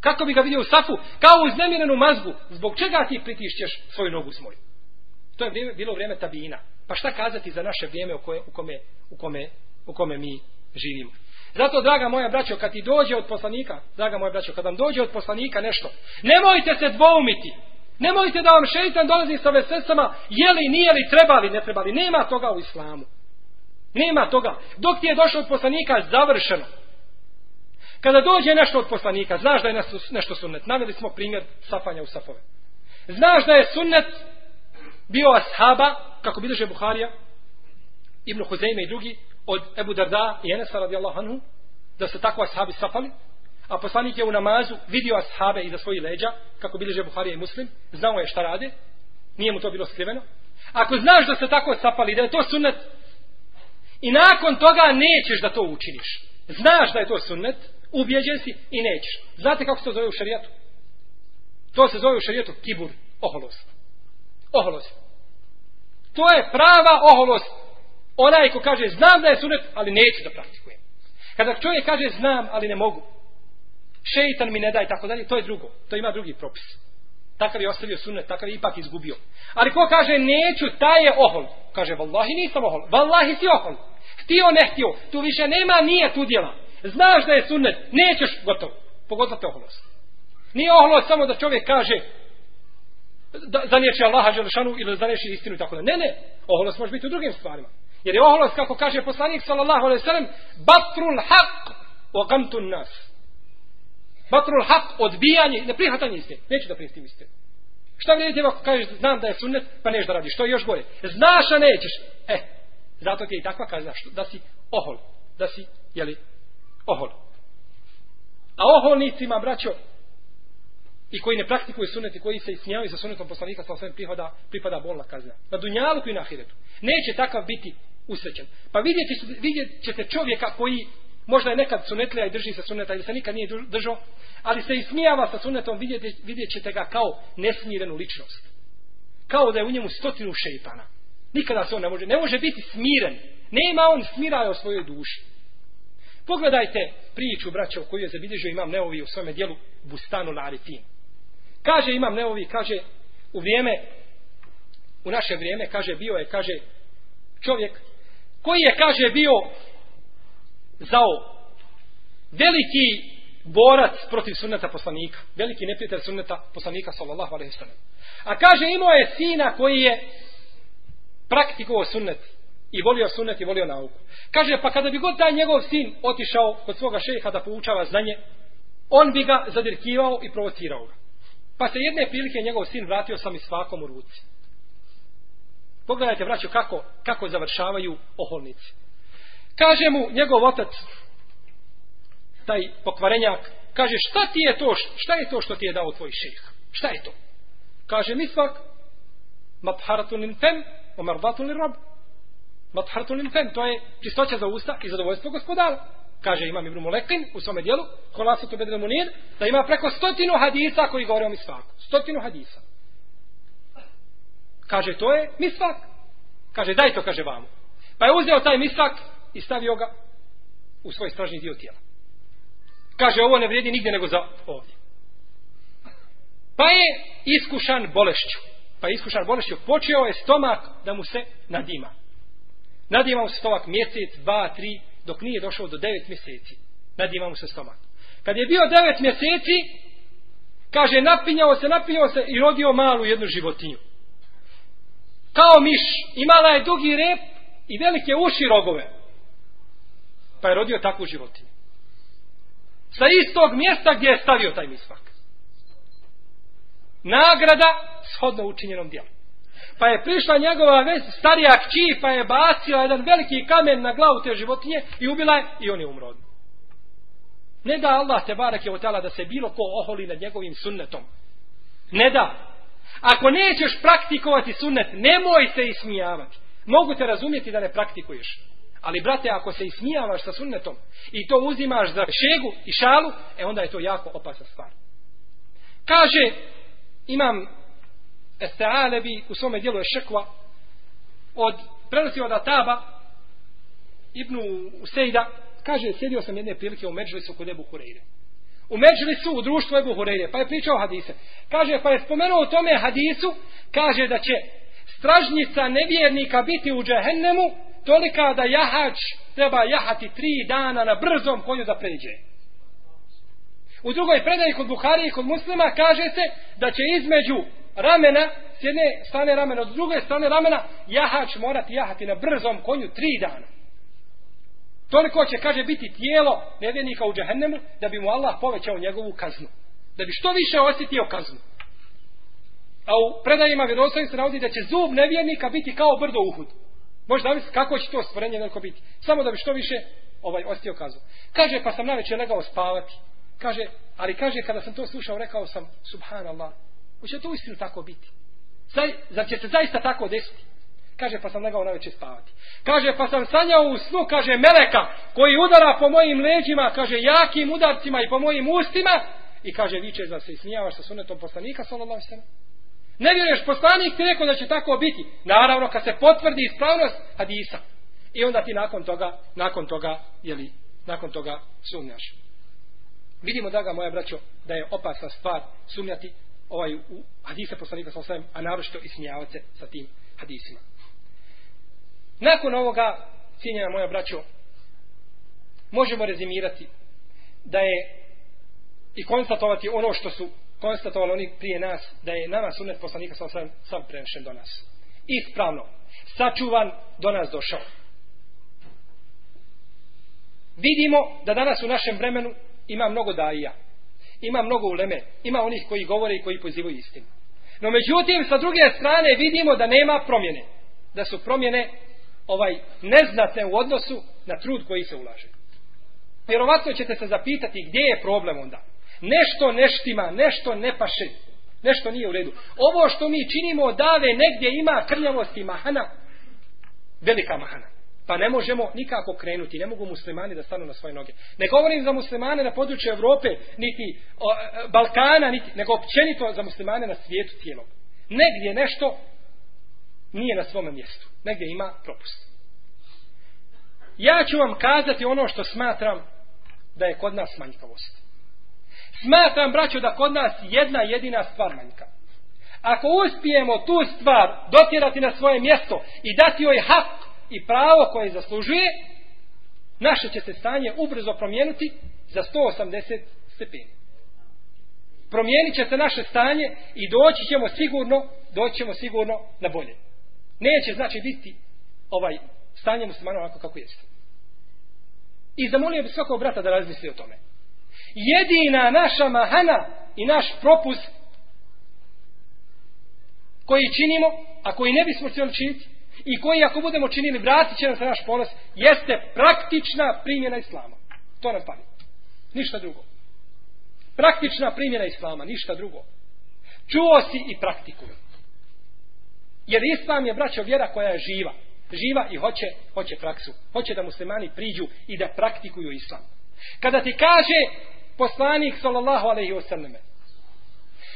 Kako bi ga vidio u safu? Kao uz nemirenu mazgu. Zbog čega ti pritišćeš svoju nogu s moju? To je vrijeme, bilo vrijeme tabina. Pa šta kazati za naše vrijeme u, koje, u, kome, u, kome, u kome mi živimo? Zato, draga moja braćo, kad ti dođe od poslanika, draga moja braćo, kad vam dođe od poslanika nešto, nemojte se dvoumiti. Nemojte da vam šeitan dolazi sa vesesama, je li, nije li, treba li, ne treba li. Nema toga u islamu. Nema toga. Dok ti je došao od poslanika, završeno. Kada dođe nešto od poslanika, znaš da je nešto sunnet. Naveli smo primjer safanja u safove. Znaš da je sunnet bio ashaba, kako bilježe Buharija, Ibn Huzeyme i drugi, od Ebu Darda i Enesa radijallahu anhu da se tako ashabi safali a poslanik je u namazu vidio ashabe iza svojih leđa kako bilježe Buharija i Muslim znao je šta rade nije mu to bilo skriveno. Ako znaš da se tako safali da je to sunnet i nakon toga nećeš da to učiniš. Znaš da je to sunnet ubjeđen si i nećeš. Znate kako se to zove u šarijatu? To se zove u šarijatu kibur oholost. Oholost. To je prava oholost onaj ko kaže znam da je sunet, ali neću da praktikujem. Kada čovjek kaže znam, ali ne mogu. Šeitan mi ne daj, tako dalje, to je drugo. To ima drugi propis. Takav je ostavio sunet, takav je ipak izgubio. Ali ko kaže neću, taj je ohol. Kaže, vallahi nisam ohol. Vallahi si ohol. Htio, ne htio. Tu više nema, nije tu djela. Znaš da je sunet, nećeš, gotovo. Pogotovo te oholost. Nije oholost samo da čovjek kaže da zaniječi Allaha Želešanu ili zaniječi istinu i tako da. Ne, ne. Oholost može biti u drugim stvarima. Jer je oholost, kako kaže poslanik sallallahu alaihi sallam, batrul haq o gamtun nas. Batrul haq, odbijanje, ne prihvatanje istine. Neću da prihvatim istine. Šta vidite ako kažeš, znam da je sunnet, pa neš da radiš. To je još gore. Znaš, a nećeš. E, zato ti je i takva kazna, da si ohol. Da si, jeli, ohol. A oholnicima, braćo, i koji ne praktikuju sunnet i koji se ismijavaju sa sunnetom poslanika sa svojim prihoda, pripada bolna kazna. Na dunjalu i na ahiretu. Neće takav biti usrećen. Pa vidjeti, vidjet ćete čovjeka koji možda je nekad sunetlija i drži se suneta ili se nikad nije držao, ali se ismijava sa sunetom, vidjet, vidjet ćete ga kao nesmirenu ličnost. Kao da je u njemu stotinu šeitana. Nikada se on ne može, ne može biti smiren. Nema on smiraja o svojoj duši. Pogledajte priču, braća, u koju je zabilježio imam Neovi u svome dijelu Bustanu Larifin. Kaže imam Neovi, kaže, u vrijeme, u naše vrijeme, kaže, bio je, kaže, čovjek koji je, kaže, bio zao veliki borac protiv sunneta poslanika. Veliki neprijatelj sunneta poslanika, sallallahu alaihi sallam. A kaže, imao je sina koji je praktikovao sunnet i volio sunnet i volio nauku. Kaže, pa kada bi god taj njegov sin otišao kod svoga šeha da poučava znanje, on bi ga zadirkivao i provocirao ga. Pa se jedne prilike njegov sin vratio sam i svakom u ruci. Pogledajte, braćo, kako, kako završavaju oholnici. Kaže mu njegov otac, taj pokvarenjak, kaže, šta ti je to, šta je to što ti je dao tvoj šejh? Šta je to? Kaže, misvak, matharatun lin fem, omardatun lin rob. Matharatun lin fem, to je čistoća za usta i zadovoljstvo gospodara. Kaže, imam Ibn Mulekin u svome dijelu, Kolasatu Bedre Munir, da ima preko stotinu hadisa koji govore o misvaku. Stotinu hadisa. Kaže, to je misvak. Kaže, daj to, kaže vamo. Pa je uzeo taj misvak i stavio ga u svoj stražni dio tijela. Kaže, ovo ne vrijedi nigdje nego za ovdje. Pa je iskušan bolešću. Pa je iskušan bolešću. Počeo je stomak da mu se nadima. Nadima mu se stomak mjesec, dva, tri, dok nije došao do devet mjeseci. Nadima mu se stomak. Kad je bio devet mjeseci, kaže, napinjao se, napinjao se i rodio malu jednu životinju. Kao miš, imala je dugi rep i velike uši rogove. Pa je rodio takvu životinju. Sa istog mjesta gdje je stavio taj misvak. Nagrada shodno učinjenom djelom. Pa je prišla njegova vez, starija kći, pa je bacila jedan veliki kamen na glavu te životinje i ubila je i on je umro. Ne da Allah te barak je otala da se bilo ko oholi nad njegovim sunnetom. Ne da. Ako nećeš praktikovati sunnet, nemoj se ismijavati. Mogu te razumjeti da ne praktikuješ. Ali, brate, ako se ismijavaš sa sunnetom i to uzimaš za šegu i šalu, e onda je to jako opasna stvar. Kaže, imam Estealebi u svome dijelu je šekva od, prenosi od Ataba Ibnu Useida, kaže, sjedio sam jedne prilike u Međlisu kod Ebu Hureyre. U Međlisu, u društvu Ebu Hureyre, pa je pričao hadise. Kaže, pa je spomenuo u tome hadisu, kaže da će stražnica nevjernika biti u džehennemu, tolika da jahač treba jahati tri dana na brzom konju da pređe. U drugoj predaji kod Buhari i kod muslima kaže se da će između ramena, s jedne strane ramena, od druge strane ramena, jahač morati jahati na brzom konju tri dana. Toliko će, kaže, biti tijelo nevjernika u džehennemu da bi mu Allah povećao njegovu kaznu. Da bi što više osjetio kaznu. A u predajima vjerovostojim se navodi da će zub nevjernika biti kao brdo uhud. Možda da kako će to stvorenje neko biti. Samo da bi što više ovaj osjetio kaznu. Kaže, pa sam najveće legao spavati. Kaže, ali kaže, kada sam to slušao, rekao sam, subhanallah, Hoće to uistinu tako biti? Zaj, zar će se zaista tako desiti? Kaže, pa sam legao na večer spavati. Kaže, pa sam sanjao u snu, kaže, meleka, koji udara po mojim leđima, kaže, jakim udarcima i po mojim ustima, i kaže, viče, da se ismijavaš sa sunetom poslanika, sallallahu sallam. Ne vjeruješ, poslanik ti rekao da će tako biti. Naravno, kad se potvrdi ispravnost hadisa. I onda ti nakon toga, nakon toga, jeli, nakon toga sumnjaš. Vidimo, draga moja braćo, da je opasna stvar sumnjati ovaj u hadise poslanika sa osvijem, a naročito i smijavate sa tim hadisima. Nakon ovoga, cijenjena moja braćo, možemo rezimirati da je i konstatovati ono što su konstatovali oni prije nas, da je nama sunet poslanika sa osvijem sam prenešen do nas. Ispravno, sačuvan, do nas došao. Vidimo da danas u našem vremenu ima mnogo daija, ima mnogo uleme, ima onih koji govore i koji pozivaju istinu. No međutim, sa druge strane vidimo da nema promjene. Da su promjene ovaj neznatne u odnosu na trud koji se ulaže. Vjerovatno ćete se zapitati gdje je problem onda. Nešto neštima, nešto ne paše, nešto nije u redu. Ovo što mi činimo dave negdje ima krljavosti mahana, velika mahana pa ne možemo nikako krenuti, ne mogu muslimani da stanu na svoje noge. Ne govorim za muslimane na području Evrope, niti o, e, Balkana, niti, nego općenito za muslimane na svijetu cijelog. Negdje nešto nije na svome mjestu. Negdje ima propust. Ja ću vam kazati ono što smatram da je kod nas manjkavost. Smatram, braćo, da kod nas jedna jedina stvar manjka. Ako uspijemo tu stvar dotjerati na svoje mjesto i dati joj hak i pravo koje zaslužuje, naše će se stanje ubrzo promijenuti za 180 stepeni. Promijenit će se naše stanje i doći ćemo sigurno, doći ćemo sigurno na bolje. Neće znači biti ovaj stanje muslimana onako kako jeste. I zamolio bi svakog brata da razmisli o tome. Jedina naša mahana i naš propust koji činimo, a koji ne bismo htjeli činiti, i koji ako budemo činili, vratit će nam se naš ponos, jeste praktična primjena Islama. To nam pali. Ništa drugo. Praktična primjena Islama, ništa drugo. Čuo si i praktikuj. Jer Islam je, braćo, vjera koja je živa. Živa i hoće, hoće praksu. Hoće da muslimani priđu i da praktikuju Islam. Kada ti kaže poslanik, sallallahu alaihi wasallam,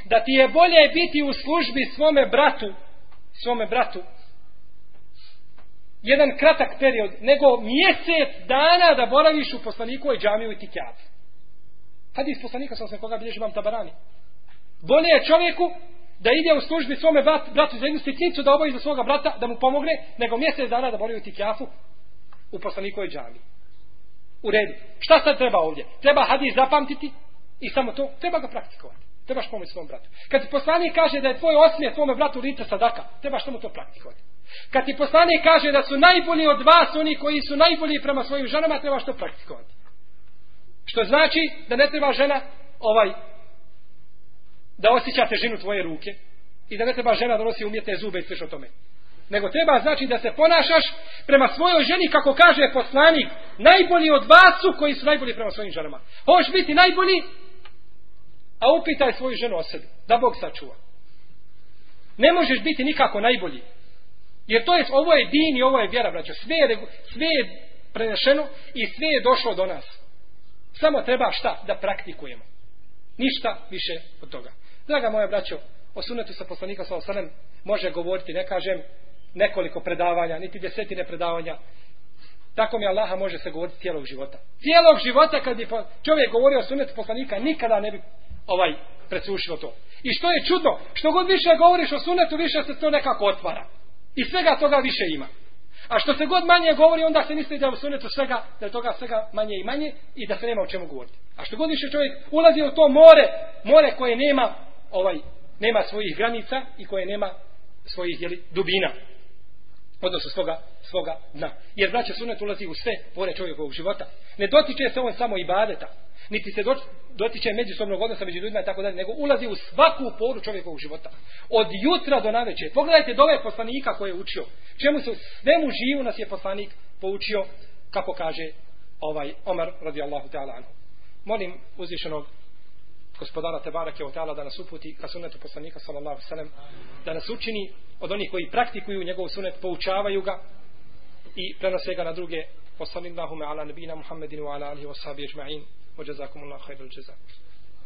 da ti je bolje biti u službi svome bratu, svome bratu, jedan kratak period, nego mjesec dana da boraviš u poslanikovoj džamiju i ti. Hadis poslanika sam se koga bilježi vam tabarani. Bolje je čovjeku da ide u službi svome brat, bratu za jednu sitnicu da oboji za svoga brata da mu pomogne, nego mjesec dana da boravi u tikjafu u poslanikovoj džami U redu. Šta sad treba ovdje? Treba hadis zapamtiti i samo to. Treba ga praktikovati. Trebaš pomoći svom bratu. Kad ti poslanik kaže da je tvoj osmije tvome bratu lice sadaka, trebaš samo to praktikovati. Kad ti poslanik kaže da su najbolji od vas oni koji su najbolji prema svojim ženama, trebaš to praktikovati. Što znači da ne treba žena ovaj da osjeća težinu tvoje ruke i da ne treba žena da nosi umjetne zube i sve tome. Nego treba znači da se ponašaš prema svojoj ženi kako kaže poslanik najbolji od vas su koji su najbolji prema svojim ženama. Hoćeš biti najbolji a upitaj svoju ženu o sebi da Bog sačuva. Ne možeš biti nikako najbolji. Jer to je, ovo je din i ovo je vjera, braćo. Sve je, sve je prenešeno i sve je došlo do nas. Samo treba šta? Da praktikujemo. Ništa više od toga. Draga moja braćo, o sunetu sa poslanika sa osanem može govoriti, ne kažem, nekoliko predavanja, niti desetine predavanja. Tako mi Allaha može se govoriti cijelog života. Cijelog života kad bi čovjek govorio o sunetu poslanika, nikada ne bi ovaj presušilo to. I što je čudno, što god više govoriš o sunetu, više se to nekako otvara. I svega toga više ima. A što se god manje govori, onda se misli da u sunetu svega, da je toga svega manje i manje i da se nema o čemu govoriti. A što god više čovjek ulazi u to more, more koje nema ovaj nema svojih granica i koje nema svojih jeli, dubina. Odnosno svoga, svoga dna. Jer znači sunet ulazi u sve pore čovjekovog života. Ne dotiče se on samo ibadeta. Niti se dotiče međusobnog odnosa među ljudima i tako dalje. Nego ulazi u svaku poru čovjekovog života. Od jutra do naveče. Pogledajte dove poslanika koje je učio. Čemu se svemu živu nas je poslanik poučio kako kaže ovaj Omar radijallahu ta'ala anhu. Molim uzvišenog gospodara Tebarake o Teala da nas uputi ka sunnetu poslanika sallallahu sallam da nas učini od onih koji praktikuju njegov sunnet, poučavaju ga i prenose ga na druge. Wa sallallahu ala nabina Muhammedin wa ala alihi wa sahbihi ajma'in. Wa jazakumullahu khairul jazak.